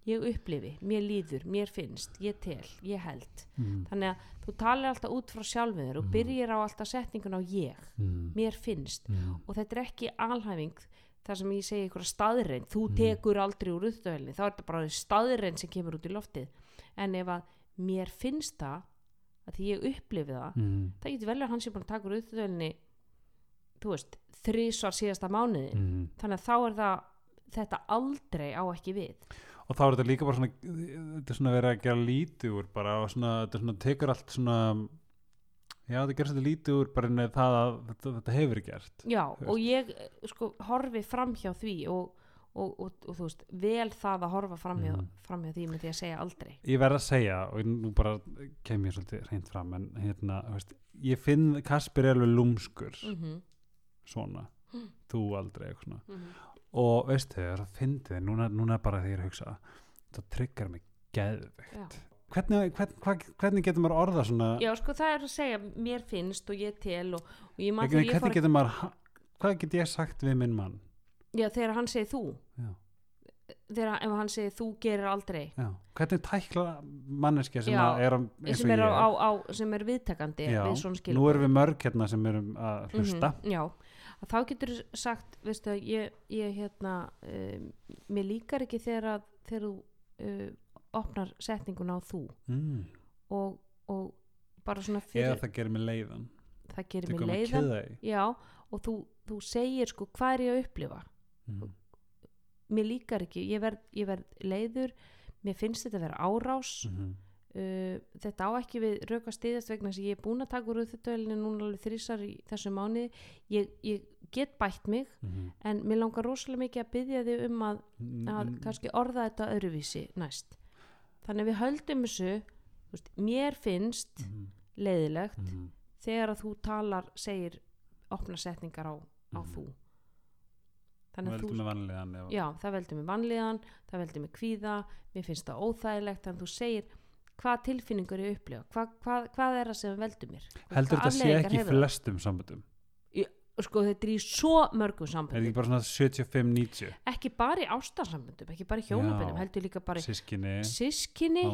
ég upplifi, mér líður mér finnst, ég tel, ég held mm. þannig að þú talir alltaf út frá sjálfið þér og Mhm. byrjir á alltaf setningun á ég Mm. mér finnst Mm. og þetta er ekki alhæfing þar sem ég segi ykkur staðreind þú Mhm. tekur aldrei úr upptöðvelni þá er þetta bara staðreind sem kemur út í loftið en ef að mér finnst það að því ég upplifi það Mm. það getur vel að hann sé búin að taka úr upptöðvelni þú veist, þrísvar síðasta mánuði Mm. þannig að þá er það þetta aldrei á ekki við og þá er þetta líka bara svona þetta er svona verið að gera lítið úr bara og svona, þetta svona tekur allt svona já, þetta gerir þetta lítið úr bara með það að þetta, þetta hefur gert já, Þú og ég sko horfi fram hjá því og, og, og, og þú veist, vel það að horfa framhjá, Mhm. framhjá því með því að segja aldrei. Ég verð að segja og nú bara kem ég svolítið reynd fram en hérna, veist, ég finn Kasper er alveg lúmskur. Mm svona, Mm. þú aldrei eitthvað svona og veistu þau, það fyndi þið núna, núna bara þegar ég er að hugsa það tryggar mig geðveikt. Hvernig, hvern, hva, hvernig getur maður orða svona Já, sko, það er að segja, mér finnst og ég tel og, og ég hvernig, þegar ég fór getur maður hvað get ég sagt við minn mann? Já, þegar hann segir þú. Já, þegar ef hann segir þú gerir aldrei. Já. hvernig tækla manneskja sem Já, er eins og ég? á, á, sem er viðtakandi við nú erum við mörg hérna sem erum að hlusta. Já, að þá getur þú sagt, veistu ég, ég hérna, um, mér líkar ekki þegar, að, þegar þú uh, opnar setninguna á þú mm. og, og bara svona eða fyrir, það gerir mig leiðan það gerir mig leiðan Já, og þú, þú segir sko hvað er ég að upplifa mm. mér líkar ekki, ég verð, ég verð leiður mér finnst þetta að vera árás Mm. Uh, þetta á ekki við rauk að stiðast vegna að ég er búin að taka úr þetta núna alveg þrísar í þessu mánuði ég, ég get bætt mig Mm. en mér langar rosalega mikið að byggja þig um að, að Mm. kannski orða þetta öðruvísi næst þannig að við höldum þessu veist, mér finnst Mm. leiðilegt Mm. þegar að þú talar segir opna setningar á, á Mhm. þú þannig að þú vanlegan já, það veldur mig vanlíðan það veldur mig kvíða, mér finnst það óþægilegt en þú segir hvað tilfinningur ég upplifa, hvað, hvað, hvað er það sem veldur mér? Heldur þetta sé ekki í flestum samböndum? Sko þetta er í svo mörgum er samböndum ekki bara svona 75-90 ekki bara í ástarsamböndum, ekki bara í hjónaböndum Já. heldur líka bara í sískinni, sískinni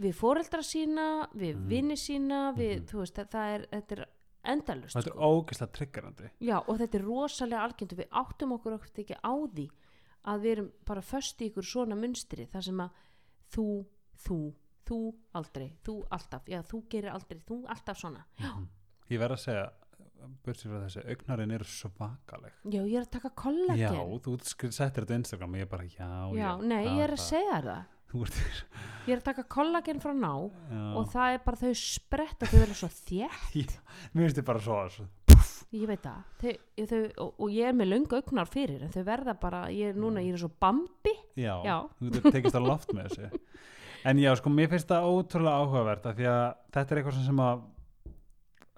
við foreldra sína, við Mhm. vini sína við, þú veist, það, það er þetta er endalust þetta er sko. ógeðslega triggerandi. Já, og þetta er rosalega algjönd og við áttum okkur okkur ekki á því að við erum bara föst í ykkur svona munstri þar sem að þú, þú, þú aldrei, þú alltaf, já þú gerir aldrei, þú alltaf svona. Mhm. ég verð að segja þessi, augnarin eru svakaleg Já, ég er að taka kollagen. já, þú settir þetta Instagram og ég bara, já, Já, nei, ég er að segja það. Ég er að taka kollagen frá ná já. og það er bara þau spretta, þau verður svo þétt. mér finnst þið bara svo, svo Ég veit það. Þau, þau, og, og ég er með löngu augnar fyrir en þau verða bara, ég er núna, ég er svo bambi. já, Já. þú tekist á loft með þessu en já, sko, mér finnst það ótrúlega áhugavert af því að þetta er eitthvað sem að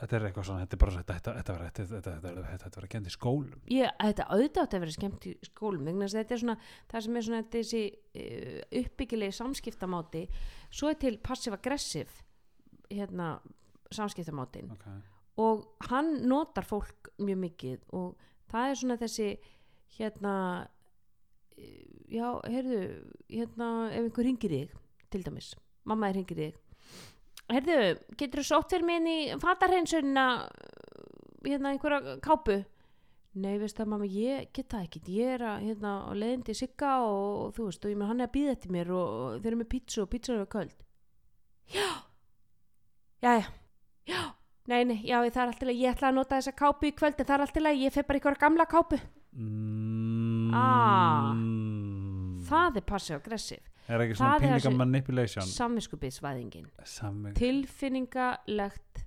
þetta er eitthvað svona, þetta er bara svona þetta, þetta var, þetta, þetta, þetta, þetta var að kemta í skólum Já, þetta auðvitað að vera skemmt í skólum vegna þetta er svona, það sem er svona þessi eh, uppbyggilegi samskiptamáti svo er til passiv-aggressiv hérna samskiptamátin okay. og hann notar fólk mjög mikið og það er svona þessi hérna eh, já, heyrðu hérna, ef einhver ringir þig til dæmis, mamma er ringir þig. Heyrðu, getur þú sótt fyrir mig inn í fatarheinsunna hérna einhverja kápu? Nei, veist það mamma, ég get það ekki. Ég er að, hérna, á leiðindi sigga og, og þú veist, og ég með hann er að býða eftir mér og, og þeir eru með pítsu og pítsu er köld. Já! Já, já, já! Nei, nei, já, það er alltaf leið, ég ætla að nota þessa kápu í kvöld en það er alltaf leið, ég fer bara ykkur gamla kápu. Mm, Ah. Það er passive-aggressiv er ekki svona þessi- manipulation? Samviskubiðsvæðingin. Samme, Tilfinningalegt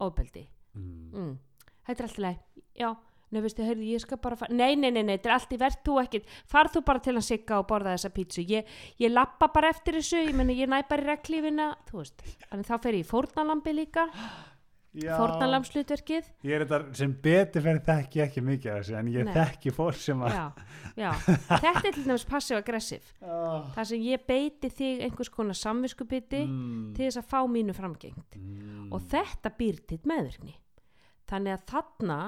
ofbeldi. Mm. mm. Þetta er alltaf leið, já. Nei, veistu, heyrðu, ég skal bara fara Nei, nei, nei, nei, þetta er allt í verð þú ekkit Farð þú bara til að sigga og borða þessa pítsu. Ég, ég lappa bara eftir þessu Ég meni, ég næ bara í reglífina Þú veist, þannig þá fer ég í fórnalambi líka Fórnalamslutverkið ég er þetta sem betur fyrir þekki ekki mikið af þessu en ég Nei. þekki fólk sem að Já, já Þetta er til dæmis passive-aggressiv oh. þar sem ég beiti þig einhvers konar samviskubiti mm. til þess að fá mínu framgengt mm. og þetta býr til meðvirkni þannig að þarna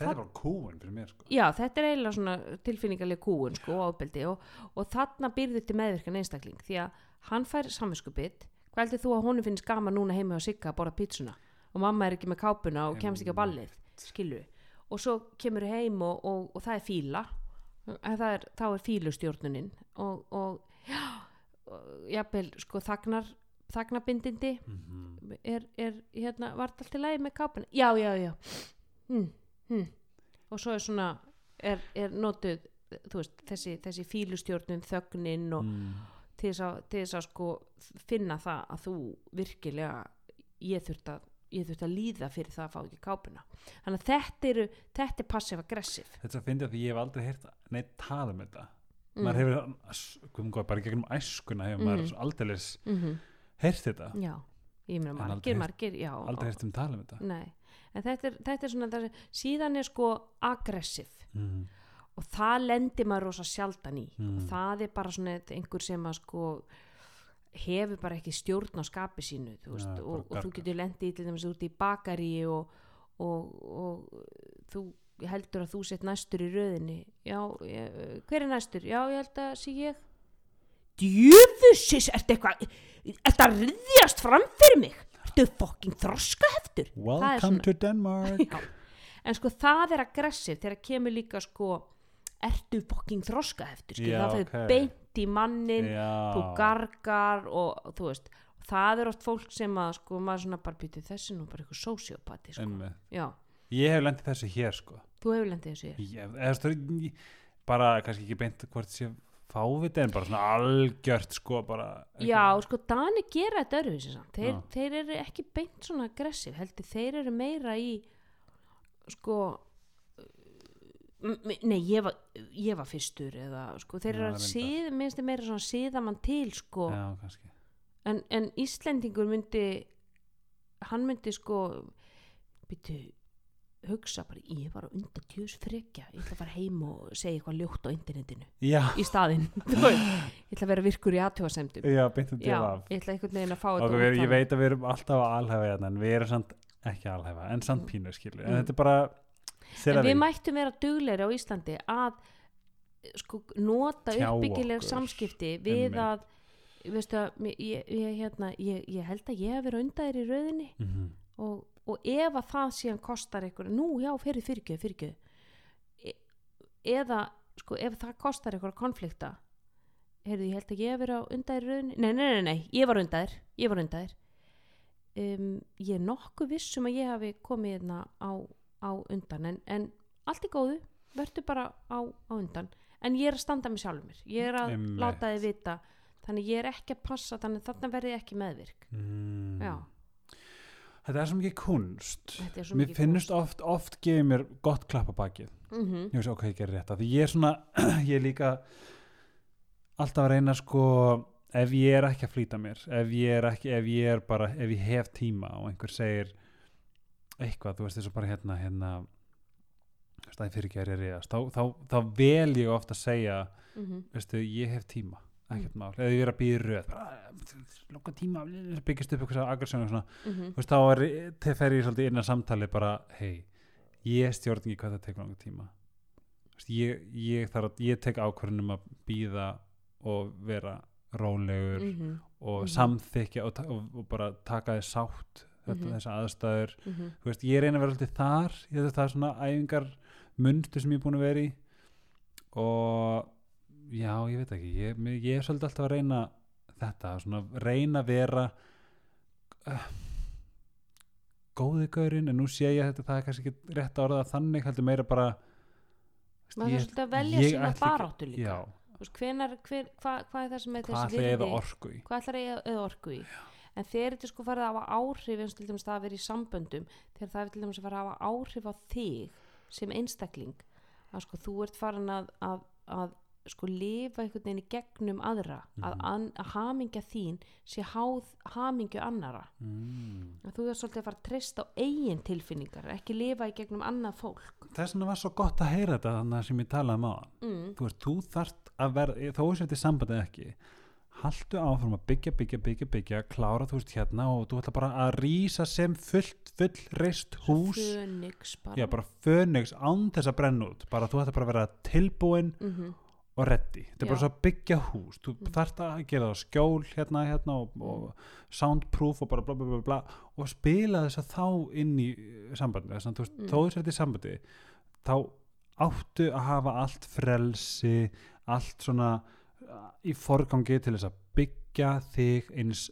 þetta er bara kúun fyrir mér sko. já þetta er eiginlega svona tilfinningarlega kúun sko ábeldi og, og þarna býr þið til meðvirkan einstakling því að hann fær samviskubit hvað heldur þú að honum finnst gaman núna heima á Sigga að borða pítsuna og mamma er ekki með kápuna og kemst ekki á ballið skilu og svo kemur heim og, og, og það er fíla það er, þá er fílustjórnunin og, og já jafnvel sko þagnar þagnarbindindi mm er, er hérna, var þetta allt í lagi með kápuna? Já, já, já. Hm, hm. og svo er svona er, er notuð veist, þessi, þessi fílustjórnun þögnin og mm. til þess að sko finna það að þú virkilega ég þurft að ég þurfti að líða fyrir það að fá ekki kápuna. Þannig að þetta eru, þetta er passive-aggressive. Þetta finnst ég að ég hef aldrei heyrt neitt tala um þetta. Mm. maður hefur, bara gegnum æskuna hefur Mhm. maður aldeilis mm heyrt þetta, já, ég meina margir, aldrei margir já, aldrei heyrt um tala um þetta. Nei, en þetta er, þetta er svona þessi, síðan er sko aggressive. Mm. og það lendir maður rosa sjaldan í. Mm. og það er bara svona einhver sem að sko hefur bara ekki stjórn á skapi sínu þú veist, Ja, og, og þú getur lendið til dæmis út í bakari og, og, og þú heldur að þú sett næstur í röðinni. Já, ég, hver er næstur? já, ég held að sé ég. Djöfusis, ertu eitthvað ertu að riðjast fram fyrir mig? Ertu fokking þroska heftur Welcome to Denmark. Já. en sko það er aggressiv þegar kemur líka sko ertu fokking þroska heftur Já, það fyrir ok. beint í mannin þú Já, gargar og þú veist það er oft fólk sem að sko maður svona bara býtu þessi nú bara eitthvað sociopati sko. ég hef lendið þessu hér sko. Þú hefur lendið þessu hér? Ég, eða, þú ég- bara kannski ekki beint hvort sé fáviti en bara svona algjört sko bara já, sko Dani gera þetta öruvísi þeir, þeir eru ekki beint svona aggressiv heldur þeir eru meira í sko nei, ég var, ég var fyrstur eða sko, þeir eru að síð minnst þeir meira svona síða mann til sko. Já, en, en Íslendingur myndi hann myndi sko byrju hugsa bara, ég var undan tjús frekja ég ætla að fara heim og segja eitthvað ljótt á internetinu já, í staðinn ég ætla að vera virkur í aðtjóðasemdum ég ætla einhvern veginn að fá þetta við, ég veit að við erum alltaf að alhæfa hérna en við erum samt ekki að alhæfa en samt pínu skilur, en Mm. þetta er bara en við mættum vera dugleiri á Íslandi að sko, nota Tjá uppbyggileg okkur. samskipti við Einmitt. að veistu að ég, ég, hérna, ég, ég held að ég hef verið undaðir í rauðinni mm og, og ef að það síðan kostar eitthvað, nú já, fyrir fyrirgjöð, fyrirgjöð e eða, sko, ef það kostar eitthvað konflikta heyrðu, ég held að ég hef verið undaðir rauninni nei, nei, nei, nei, ég var undaðir ég var undaðir um, ég er nokkuð viss um að ég hafi komið hérna á, á undan. En, en allt er góðu, verður bara á, á undan, en ég er að standa með sjálfur mér, ég er að Einmitt. láta þið vita. Þannig ég er ekki að passa þannig þarna verði ég ekki meðvirk. Mm. já, þetta er svo mikið kunst. Svo mér mikið finnst oft, oft gefið mér gott klapp á bakið mm ég veist ok, ég gerir rétt af því. Ég er svona, ég er líka alltaf að reyna sko ef ég er ekki að flýta mér ef ég er ekki, ef ég er bara ef ég hef tíma og einhver segir eitthvað, þú veist þessu bara hérna hérna stæði fyrir ekki að er ég þá, þá, þá vel ég ofta að segja Mhm. veistu, ég hef tíma ekkert mál, eða ég er að býða röð loka tíma, byggist upp eitthvað aggressjón og svona, Mhm. þú veist, þá er til fer ég svolítið innan samtali bara hei, ég stjórn ekki hvað það tekur langa tíma Þú veist, ég, ég, þarf að, ég tek ákvörðunum að býða og vera rólegur Mhm. og Mhm. samþykja og, og, og bara taka þess sátt þetta, Mhm. þessar aðstæður. Mhm. þú veist, ég reyna að vera alltaf þar. Ég að það er svona æfingar munstu sem ég er búin að vera í. Og já, ég veit ekki. Ég, ég er svolítið alltaf að reyna þetta, svona reyna að vera uh, góði gaurinn. En nú sé ég að þetta það er kannski ekki rétt að orða þannig heldur meira bara maður ég- þarf svolítið að velja ég sína baráttu líka. Já, hvenar, hver, hva, hvað er það sem er hvað þessi ætla ég virði? eða orku í? Hvað ætlar ég eða orku í en þegar þetta sko farið að hafa áhrif eins og til dæmis það að vera í samböndum þegar það er til dæmis að fara að hafa áhrif á þig sem einstakling að sko þú ert farin að, að, að sko lifa einhvern veginn í gegnum aðra að, Mhm. an, að hamingja þín sé háð hamingju annara mm. að þú er svolítið að fara að treysta á eigin tilfinningar ekki lifa í gegnum annað fólk þess vegna var svo gott að heyra þetta þannig sem ég talaði um á mm. þú veist, þú þarft að vera þó sér til sambandið ekki haltu áfram að byggja, byggja, byggja, byggja klára þú veist hérna og þú ætla bara að rýsa sem fullt, full reist hús. Fönix bara, já, bara fönix án þess að brenna út. Bara þú ætla bara að vera tilbúin Mhm. og reddi, þetta er bara svo að byggja hús. Þú Mm. þarft að gera það skjól hérna, hérna og, og soundproof og bara bla bla bla bla og spila þess að þá inn í uh, sambandi þess að þú veist, Mm. þó þess að þetta er sambandi þá áttu að hafa allt frelsi allt svona í forgangi til þess að byggja þig eins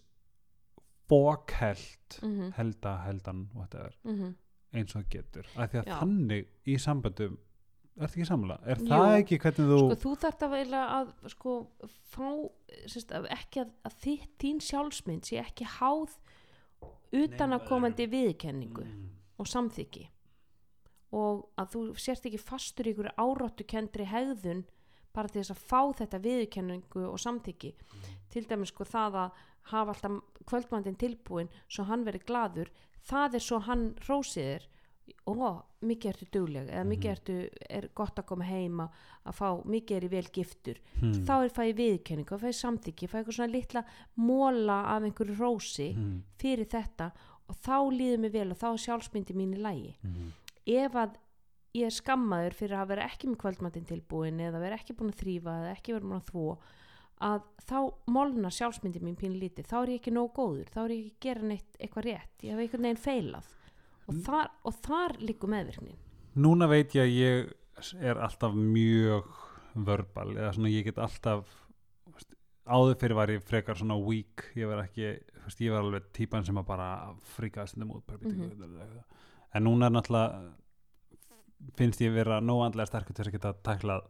bókheld Mhm. helda, heldan, whatever Mhm. eins og það getur, af því að Já. þannig í sambandum ertu ekki samla, er Jú. það ekki hvernig þú sko þú þarft að veila að sko fá sérst, að ekki að, að þitt, þín sjálfsmynd sé ekki háð utanakomandi viðkenningu Mm. og samþykki og að þú sért ekki fastur í ykkur áráttukendri hegðun bara til þess að fá þetta viðkenningu og samþykki til dæmis sko það að hafa alltaf kvöldmandinn tilbúin svo hann veri gladur það er svo hann hrósiðir ó, mikið ertu dugleg eða mikið ertu, er gott að koma heima að fá, mikið er í vel giftur Hmm. þá er fæði viðkenningu, þá fæði samþykki fæði eitthvað svona litla móla af einhverju rósi Mm. fyrir þetta og þá líður mér vel og þá er sjálfsmyndi mín í lægi Mm. ef að ég er skammaður fyrir að vera ekki með kvöldmatinn tilbúin eða vera ekki búin að þrýfa eða ekki vera búin að þvó að þá molnar sjálfsmyndi mín pínu lítið. Þá er ég ekki nóg góður, þá er ég ekki að gera neitt eitthvað rétt, ég hef einhvern veginn feilað og, þar, og þar líkur meðvirknin. Núna veit ég að ég er alltaf mjög verbal eða svona ég get alltaf áður fyrir var ég frekar svona weak. Ég var ekki, ég var alveg típan sem að bara fríkaði stundum út Mhm. en núna er náttúrulega finnst ég vera nóandlega sterkur til að geta tæklað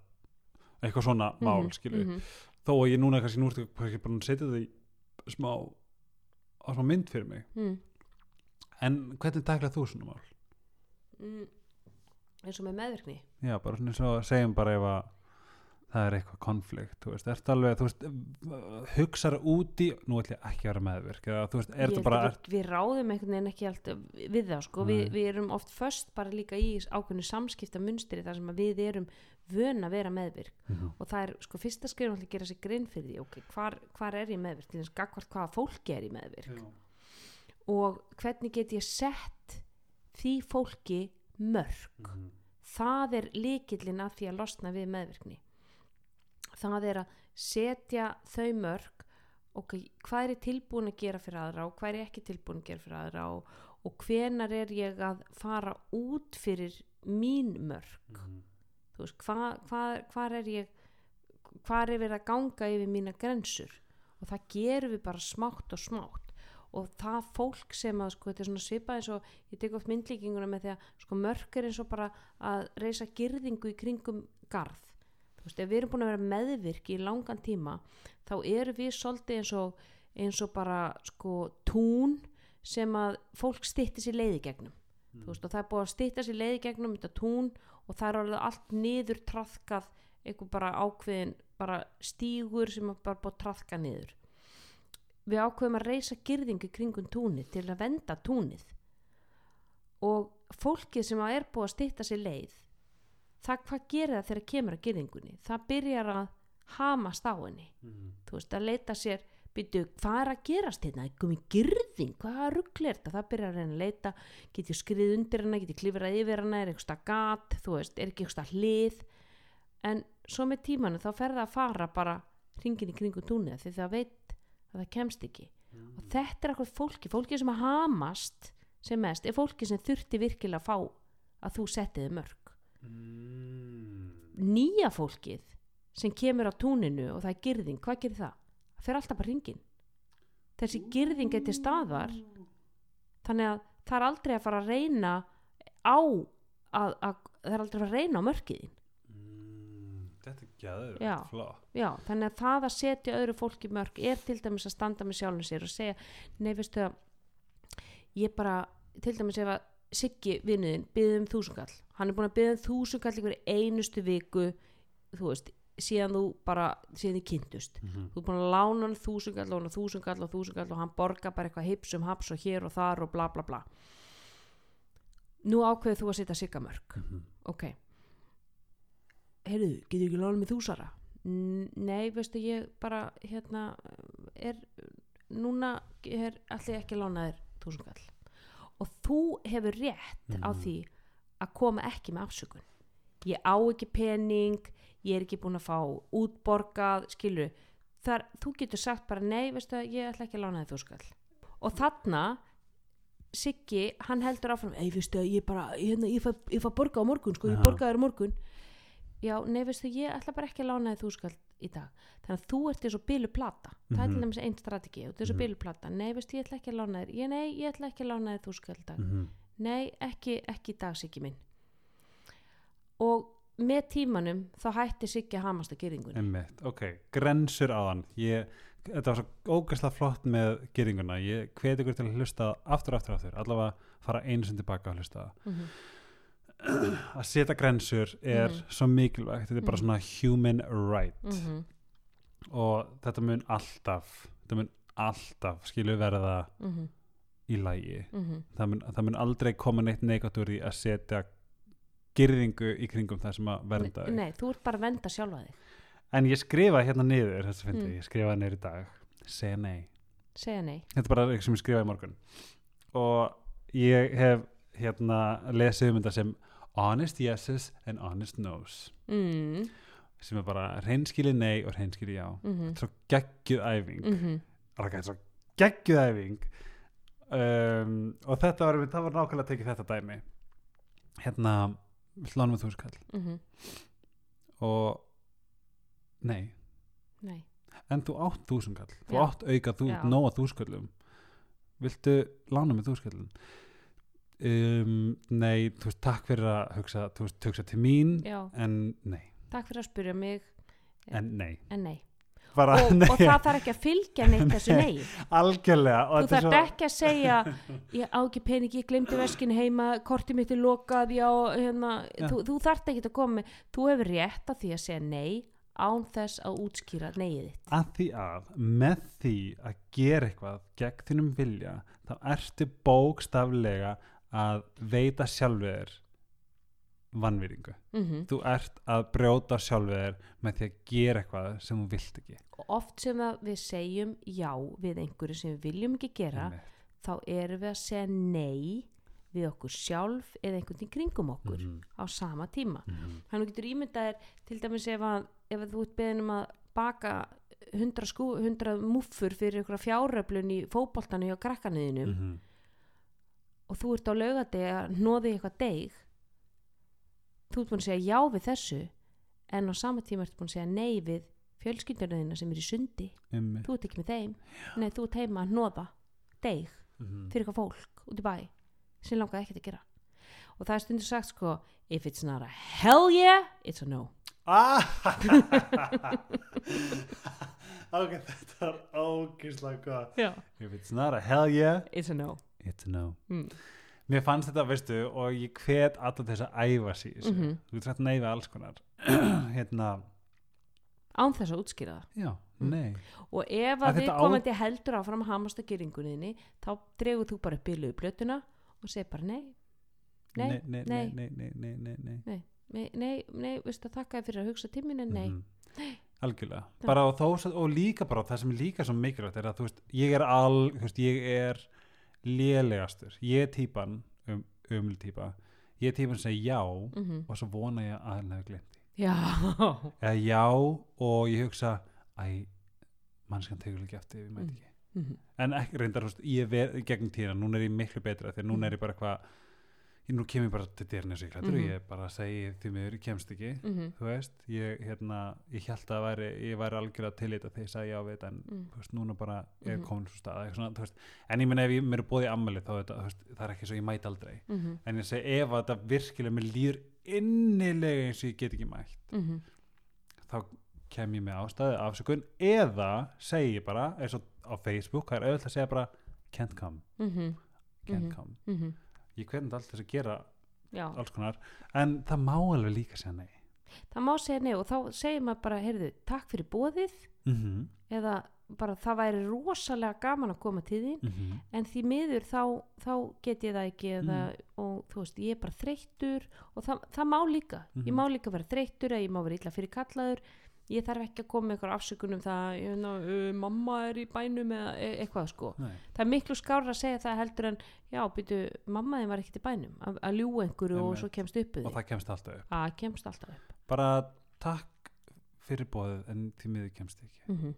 eitthvað svona mál, mm Mhm, mhm. þó að ég núna kannski nú ertu kannski bara setja það í smá smá mynd fyrir mig Mm. en hvernig tæklað þú svona mál? Mm. eins og með meðvirkni Já, bara svona eins og segjum bara ef að það er eitthvað konflikt, þú veist, ertu alveg, þú veist, hugsar úti, nú ætlum ég ekki að vera meðvirk, eða þú veist, er þetta bara, að við, ráðum einhvern veginn ekki alltaf við það sko, Nei. við, við erum oft först bara líka í ákveðnu samskipta munstri þar sem að við erum vön að vera meðvirk Mhm. og það er sko fyrsta skrifum að gera sér grinn fyrir því, ok, hvar, hvar er ég meðvirk til þess gagvart hvaða fólki er ég meðvirk Já. og hvernig get ég sett því fólki mörg Mhm. það er líkillin að því að losna við meðvirkni það er að setja þau mörg ok, hvað er ég tilbúin að gera fyrir aðra og hvað er ég ekki tilbúin að gera fyrir aðra og, og hvenar er ég að fara út fyrir mín mörg Mhm. þú veist, hvað hva, hva er ég hvað er verið að ganga yfir mína grensur? Og það gerum við bara smátt og smátt. Og það fólk sem að sko, þetta er svona svipað eins og ég tek oft myndlíkinguna með því að sko, mörk er eins og bara að reysa girðingu í kringum garð veist, ef við erum búin að vera meðvirk í langan tíma þá eru við svolítið eins og, eins og bara sko tún sem að fólk stytti sér leiði gegnum. Þú veist, og það er búið að stytta sér leiði gegnum þetta tún og það er orðið allt niður trafkað eitthvað bara ákveðin bara stígur sem er bara búið að trafka niður. Við ákveðum að reysa girðingu kringum túnið til að venda túnið. Og fólkið sem er búið að stytta sér leið það hvað gerir það þegar kemur að girðingunni? Það byrjar að hamast á henni. Mhm. þú veist að leita sér byrju, hvað er að gerast hérna, komið girðing? Hvað ruggl er þetta, það byrjar að reyna að leita. Get ég skrið undir hana, get ég klifrað yfir hana? Er eitthvað gat, þú veist, er ekki eitthvað hlið? En svo með tímanu þá fer það að fara bara hringin í kringum túnið því það veit að það kemst ekki. Og þetta er eitthvað fólki, fólki sem að hamast sem mest, er fólki sem þurfti virkilega að fá að þú settiði mörg Mm. nýja fólkið sem kemur á túninu og það er girðing, hvað gerir það? Það fer alltaf bara ringin þessi girðing er til staðar þannig að það er aldrei að fara að reyna á að, að, það er aldrei að fara að reyna á mörkiðin Mm. Þetta er gæður, Já. já, þannig að það að setja öðru fólki mörk er til dæmis að standa með sjálfum sér og segja, nei veistu að ég bara, til dæmis ef að Siggi vinnuðin byggði um þúsungall hann er búin að byggja um þúsungall ykkur einustu viku þú veist, síðan þú bara síðan þið kynntust. Mhm. þú er búin að lána hann þúsungall og hann þúsungall og þúsungall og hann borga bara eitthvað hipsum haps og hér og þar og bla bla bla. Nú ákveður þú að setja siggamörk Mhm. ok. Heyrðu, getur ekki lána með þúsara? Nei, veistu ég bara hérna er núna er allir ekki að lána þér þúsungall og þú hefur rétt á Mhm. því að koma ekki með afsökun. Ég á ekki pening ég er ekki búin að fá útborgað skilur, þar þú getur sagt bara nei, veistu ég ætla ekki að lána þér þúsungall og þarna Siggi, hann heldur áfram ei, veistu ég bara, hérna, ég fæ, ég fæ borga á morgun sko, ég þér á morgun. Já, nei, veistu, ég ætla bara ekki að lána þér þúsungall í dag. Þannig að þú ert eins og bilu plata það er til Mhm. dæmis einn strategi, þú ert eins og Mhm. bilu plata nei, veistu, ég ætla ekki að lána þér. Ég, nei, ég ætla ekki að lána þér þúsungall í dag Mhm. nei, ekki, ekki í dag Siggi minn. Og með tímanum þá hætti Siggi að hamast að gerðingunni Einmitt, ok, grensur á hann ég þetta var svo ógæslega flott með gýringuna, ég hveti ykkur til að hlusta aftur, aftur, aftur, allavega fara einu sem tilbaka að hlusta mhm, að setja grensur er Mhm. svo mikilvægt, þetta er bara Mhm. svona human right mhm, og þetta mun alltaf þetta mun alltaf skilu verða mhm, í lægi mhm. það mun, það mun aldrei koma neitt neikvægt úr því að setja gyrðingu í kringum það sem að vernda þig. Nei, þú ert bara að venda sjálfa þig en ég skrifa hérna niður þess að fyndi, Mm. ég skrifa niður í dag segja nei, segja nei þetta er bara eitthvað sem ég skrifaði í morgun og ég hef hérna lesið um þetta sem honest yeses and honest nos. Mm, sem er bara reynskili nei og reynskili já. Mhm, svo geggjuð æfing. Mhm, mm. svo geggjuð æfing. Um, og þetta var, var nákvæmlega að tekið þetta dæmi. Hérna hlánum við þúskall mhm, og nei, nei. En þú átt þúsungall þú átt auka þú, Já. nóa þúskallum viltu lána með þúskallum um, nei, þú veist, takk fyrir að hugsa, þú veist, hugsa til mín Já, en nei, takk fyrir að spyrja mig. En nei. En nei. Bara, og, nei, og það þarf ekki að fylgja neitt þessu Nei. algjörlega og þú þetta er þarf ekki að segja ég á ekki pening, ég glemdi veskin heima kortið mitt er lokað já, hérna, þú, þú þarft ekki að koma með þú hefur rétt að því að segja nei án þess að útskýra neyið þitt. Að því að með því að gera eitthvað gegn þínum vilja þá ertu bókstaflega að veita sjálfur vannvýringu mm þú ert að brjóta sjálfur með því að gera eitthvað sem þú vilt ekki og oft sem við segjum já við einhverju sem við viljum ekki gera Einmitt. þá erum við að segja nei við okkur sjálf eða einhvern í kringum okkur Mhm. á sama tíma Mhm. hann getur ímyndaðir til dæmis ef, að, ef að þú ert beðin um að baka 100, skú, 100 muffur fyrir ykkur fjáröflun í fótboltanu hjá krakkanuðinum Mhm. Og þú ert á laugati að hnóði eitthvað deig. Þú ert búin að segja já við þessu en á sama tíma ert búin að segja nei við fjölskyldunarðina sem er í sundi. Einmitt. þú ert ekki með þeim. Nei þú ert heima að hnóða deig Mhm. fyrir eitthvað fólk út í bæ sem langaði ekkert að gera. Og það er stundur sagt sko if it's not a hell yeah it's a no. Ah! ok, þetta var ógislega gott. If it's not a hell yeah it's a no it's a no mm. mér fannst þetta, veistu, og ég hvet alltaf þess að æfa í þessu Mhm. þú getur sagt nei við alls konar hérna, án þess að útskýra það já, Mm. nei og ef Að að þetta við á- komandi heldur áfram hamast að geringunniðinni þá dregur þú bara upp bílu plötuna og segir bara nei Nei, nei, nei, nei. nei, nei, nei, nei, nei. nei, nei, nei veistu að þakka þér fyrir að hugsa tímin en nei Mhm. algjörlega, bara og, þó, og líka bara það sem líka svo mikilvægt er að þú veist, ég er al, þú veist, ég er lélegastur, ég er típan um, uml típa, ég er típan sem segir já Mhm. og svo vona ég að hann hefur glemt já, eða já og ég hugsa æ, mannskan tegur ekki eftir við mæti Mm. ekki Mhm. en ekki reyndar, ég er gegnum tíðina núna er ég miklu betra að núna er ég bara eitthvað nú kem ég bara til klættur og Mhm. ég bara segi því ég kemst ekki Mhm. þú veist, ég, hérna, ég held að væri, ég væri algjörlega til í þetta þegar ég sagði já við þetta en Mm. þú veist, núna bara er Mhm. komin svo stað svona, veist, en ég meina ef ég mér er búið í ammali þá þetta, veist, það er ekki svo ég mæti aldrei Mhm. en ég segi ef að þetta virkilega mér líður innilega eins og ég get ekki mætt Mhm. þá kem ég með ástæði afsökun eða segi ég bara eins og á Facebook, það er auðvitað að segja bara can't come, can't come. Ég hvernig alltaf þess að gera já. alls konar, en það má alveg líka segja nei. Það má segja nei og þá segir maður bara heyrðu, takk fyrir bóðið mm eða bara það væri rosalega gaman að koma til þín -hmm. en því miður þá, þá get ég það ekki eða, og þú veist, ég er bara þreyttur og það, það má líka. Ég Mhm. má líka vera þreyttur eða ég má vera illa fyrir kallaður ég þarf ekki að koma með eitthvað afsökunum það, ná, uh, mamma er í bænum eða e eitthvað sko. Nei. Það er miklu skárra að segja það heldur en já, býtu, mamma þín var ekkert í bænum að, að ljúga einhverju og svo kemst upp og það kemst alltaf upp. Að kemst alltaf upp. Bara takk fyrir bóðið en því miður kemst ekki. Mm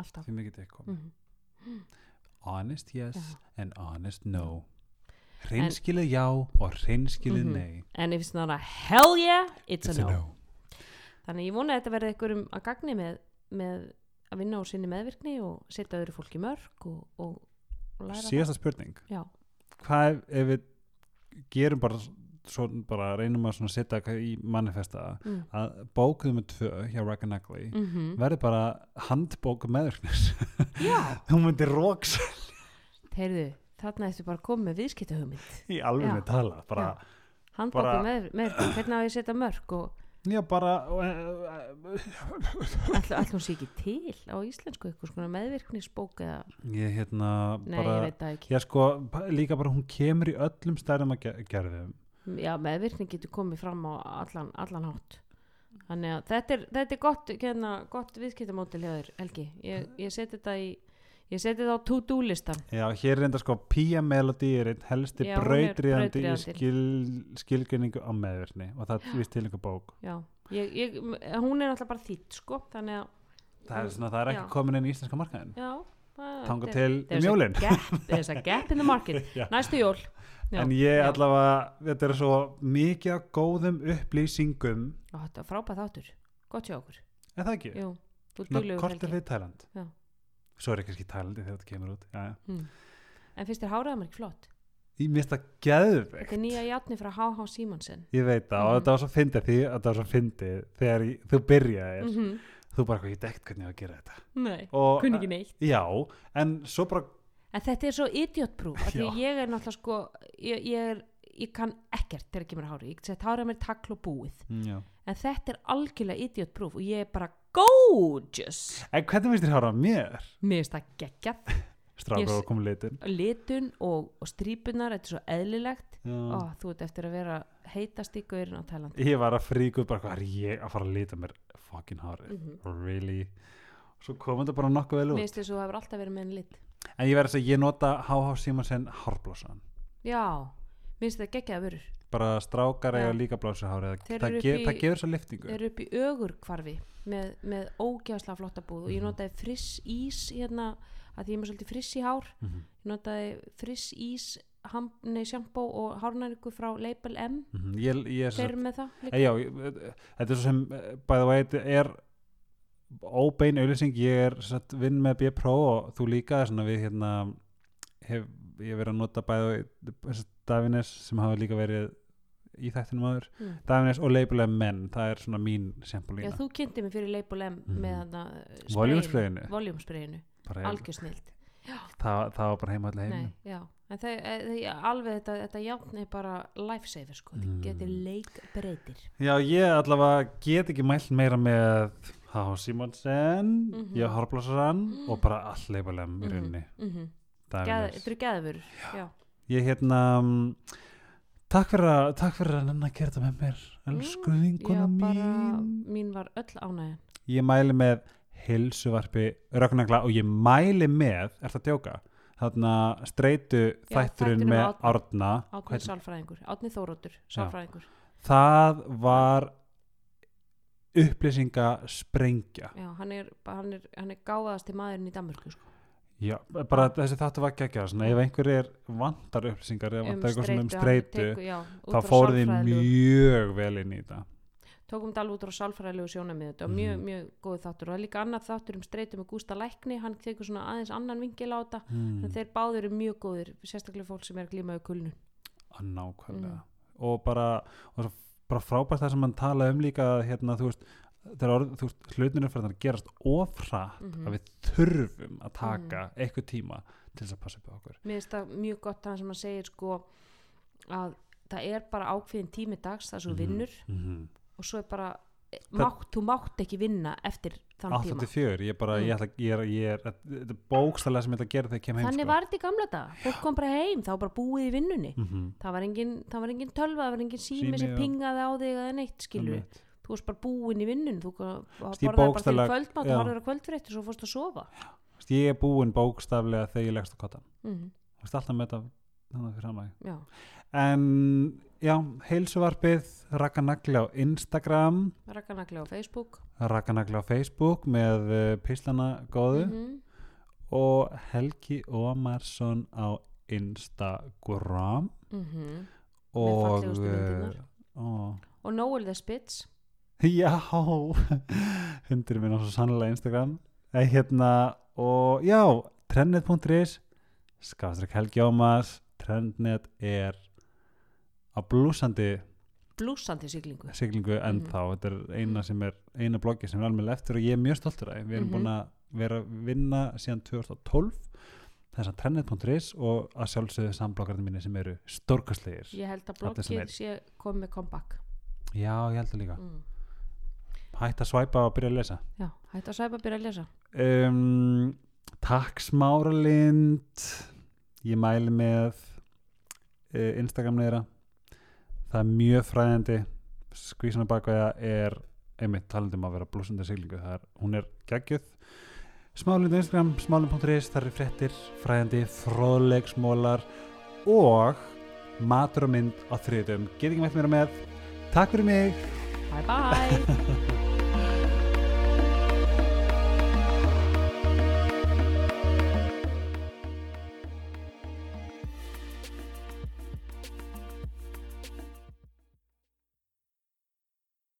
alltaf. Því miður get ekki komið. Mm honest yes Já. and honest no. Hreinskilið já og hreinskilið Mhm. nei. And if it's not a hell yeah, it's, It's a no. Þannig ég vona að þetta verði einhverjum að gagni með, með að vinna á sinni meðvirkni og setja öðru fólki mörg og, og, og læra síðasta spurning. Það já, hvað ef, ef við gerum bara svo bara reynum að svona setja í manifesta mm. að bókuðu með tvö hjá Ragnar Nagli Mm verði bara handbók meðvirknis. Þú myndir róks heyrðu þarna eftir bara komið með viðskiptahugmynd. Í alveg Já. tala bara, handbóku Bara- með, með hvernig á ég setja mörg og já, bara uh, ætla hún sé ekki til á íslensku eitthvað svona meðvirknisbók eða, ég hérna nei bara ég veit það ekki. Já sko, líka bara hún kemur í öllum stærðum að ge- gerðum. Já, meðvirkning getur komið fram á allan, allan hátt. Þannig að þetta er, þetta er gott, hérna, gott viðskiptamótil hjá þér Helgi. Ég, ég seti þetta í ég seti þetta á to-do listan Já, hér er enda sko Pia Melody er einn helsti brautriðandi í skil, skilgreiningu á meðverkni og það vist til einhver bók. Já, ég, ég, hún er náttúrulega bara þýtt sko, þannig að Það er, svona, það er ekki Já. komin inn í íslenska markaðin já, það- Tanga til there's um a jólin. gap, in the market. Næstu jól. Já, En ég já. allavega, þetta er svo mikið af góðum upplýsingum. Ó, þetta er frábæð þáttur, gott hjá okkur. Er það ekki? Jú, þú Svona Helgi. við Tæland Já. Svo er ekki ekki Tælandi þegar þetta kemur út já, já. mm. En finnst þér háraðum ekki flott? Ég mista geðvegt Þetta er nýja játni frá H.H. Simonsen Ég veit það Mhm. og þetta var svo fyndið því að þetta var svo fyndið þegar ég, þú byrjaðir mm -hmm. þú bara ég dekt hvernig ég á að gera þetta Nei, kunni ekki neitt Já, en svo bara En þetta er svo idiotproof af Því ég er náttúrulega sko Ég, ég, er, ég kann ekkert þegar kemur að hári Ég get sett hárið mér takl og búið Já. En þetta er algjörlega idiotproof Og ég er bara gorgeous. En hvernig finnst þér hára mér? Mér finnst það geggjað. Strákur og komið litin Litun og, og strípunar Þetta er svo eðlilegt. Ó, Þú ert eftir að vera heitast í gaurin á Tælandi. Ég var að fríka út bara hvað er ég að fara að lita mér fucking hárið? Mm Really? Svo kom þetta bara nokkuð vel Mér út. finnst þess að þú hefur alltaf verið með en lit. En ég verð að segja, ég nota HH Simonsen hárblósan Já, mér finnst það geggjaða vörur Bara strákar eiga líka Þeir það, ge í- það gefur svo liftingu Þeir eru upp í ögur hvarfi með, með ógeðslega flotta búð og ég Mhm. notaði friss ís hérna að því ég er með svolítið friss í hár Mhm. ég notaði friss ís ham, nei, sjampó og hárnæringu frá Label M Mhm. Ég, ég er þeir eru með það Eh, Já, ég- þetta er svo sem eh, way, þetta er óbein auðlýsing, ég er satt, vinn með B-Pro og þú líka við hérna hef ég verið að nota bæði Davines sem hafa líka verið í þættinum aður, mm. Davines og Label M menn, það er svona mín Já, sempulína, þú kynnti mig fyrir Label M Mhm. með þarna Volume-sprayinu. voljumspreyinu, bara, algjör snild það, það var bara heima allir heiminu já, en það, það alveg þetta, þetta játn er bara lifesaver sko, Mm. mm. getur leikbreytir Já, ég allavega get ekki mælt meira með H.H. Simonsen Mhm. ég har Hárblósaran og bara all Label M í Mhm. rauninni mm -hmm. Þetta eru já. Ég hérna mm, takk fyrir að takk fyrir að nennan að gera þetta með mér elsku Já, vinkona bara, mín. mín var öll ánægjan. Ég mæli með heilsuvarpi rögnagla og ég mæli með er það djóka? Þarna streitu Já, þætturinn með Árna. Hvern- sálfræðingur, Átni Þóróttur sálfræðingur, það var upplýsinga sprengja já, hann er, hann er, hann er gáðasti maðurinn í Danmörku sko. Já, bara þessi þáttu var svona ef einhver er vantar upplýsingar eða vantar eitthvað svona um út þá fór þið mjög vel inn í þetta. Tókum þetta alveg út á sálfræðilegu sjónamið þetta var mjög, mjög góð þáttur. Og það er líka annar þáttur um streitu með Gústa Lækni hann tekur svona aðeins annan vingil á þetta. En þeir báður eru mjög góðir sérstaklega fólk sem er að glíma við kulnun. Að nákvæmlega. Mm. og bara, bara frábært það sem hann tala um líka hérna, þú veist, þegar orð, þú veist hlutin er fyrir að gerast ofrætt Mhm. að við þurfum að taka eitthvað tíma til þess að passa upp á okkur mér finnst það mjög gott það sem hann segir sko að það er bara ákveðin tími dags það sem þú vinnur mm og svo er bara mátt, þú mátt ekki vinna eftir þann tíma 84, ég bara, Mm. ég ætla ég er, ég er, þetta er bókstælega sem ég ætla að gera þegar ég kem heim þannig sko. var þetta í gamla dag fólk kom bara heim, þá bara búið í vinnunni Mhm. var engin, það var engin tölva það var engin sími, sem pingaði á þig eða neitt skilur. Þú varst bara búin í vinnunni þú ég bara fyrir kvöldmátt og horfður á kvöldfréttir og svo fórst að sofa. Þú veist, ég er búinn bókstaflega þegar ég leggst á kottan. Mm, veist alltaf með þetta já, en já, heilsuvarpið Rakanagli á Instagram. Rakkanakli á Facebook. Rakanagli á Facebook með uh, pislana góðu. Mm og Helgi Ómarsson á Instagram. -hmm. og uh, ó, og Noel the Spitz já. Hundur minn á svo sannlega Instagram. Eh, hérna og já trendnet.is skafstræk Helgi Ómars trendnet er á blúsandi blúsandi siglingu. siglingu Mhm. ennþá þetta er eina sem er eina bloggi sem er alveg eftir og ég er mjög stoltur af við erum Mhm. búin að vera að vinna síðan 2012 þess að trennet.is og að sjálfsögðu sambloggarnir mínir sem eru stórkastlegir ég held að bloggið sé komið comeback. Já, ég held það líka. Mm. Hætt að svæpa og byrja að lesa. Já, hættu að sæpa að byrja að lesa. Um, Takk Smáralind ég mæli með uh, Instagram neðra það er mjög fræðandi. Skvísana bakvæða er einmitt talandum að vera blúsandi siglingu. Er, hún er geggjöð Smáralind á Instagram, smáralind.is þar er fréttir, fræðandi, fróðleik smólar og matur og mynd á þriðum get ekki mætt mér með. Takk fyrir mig. Bye bye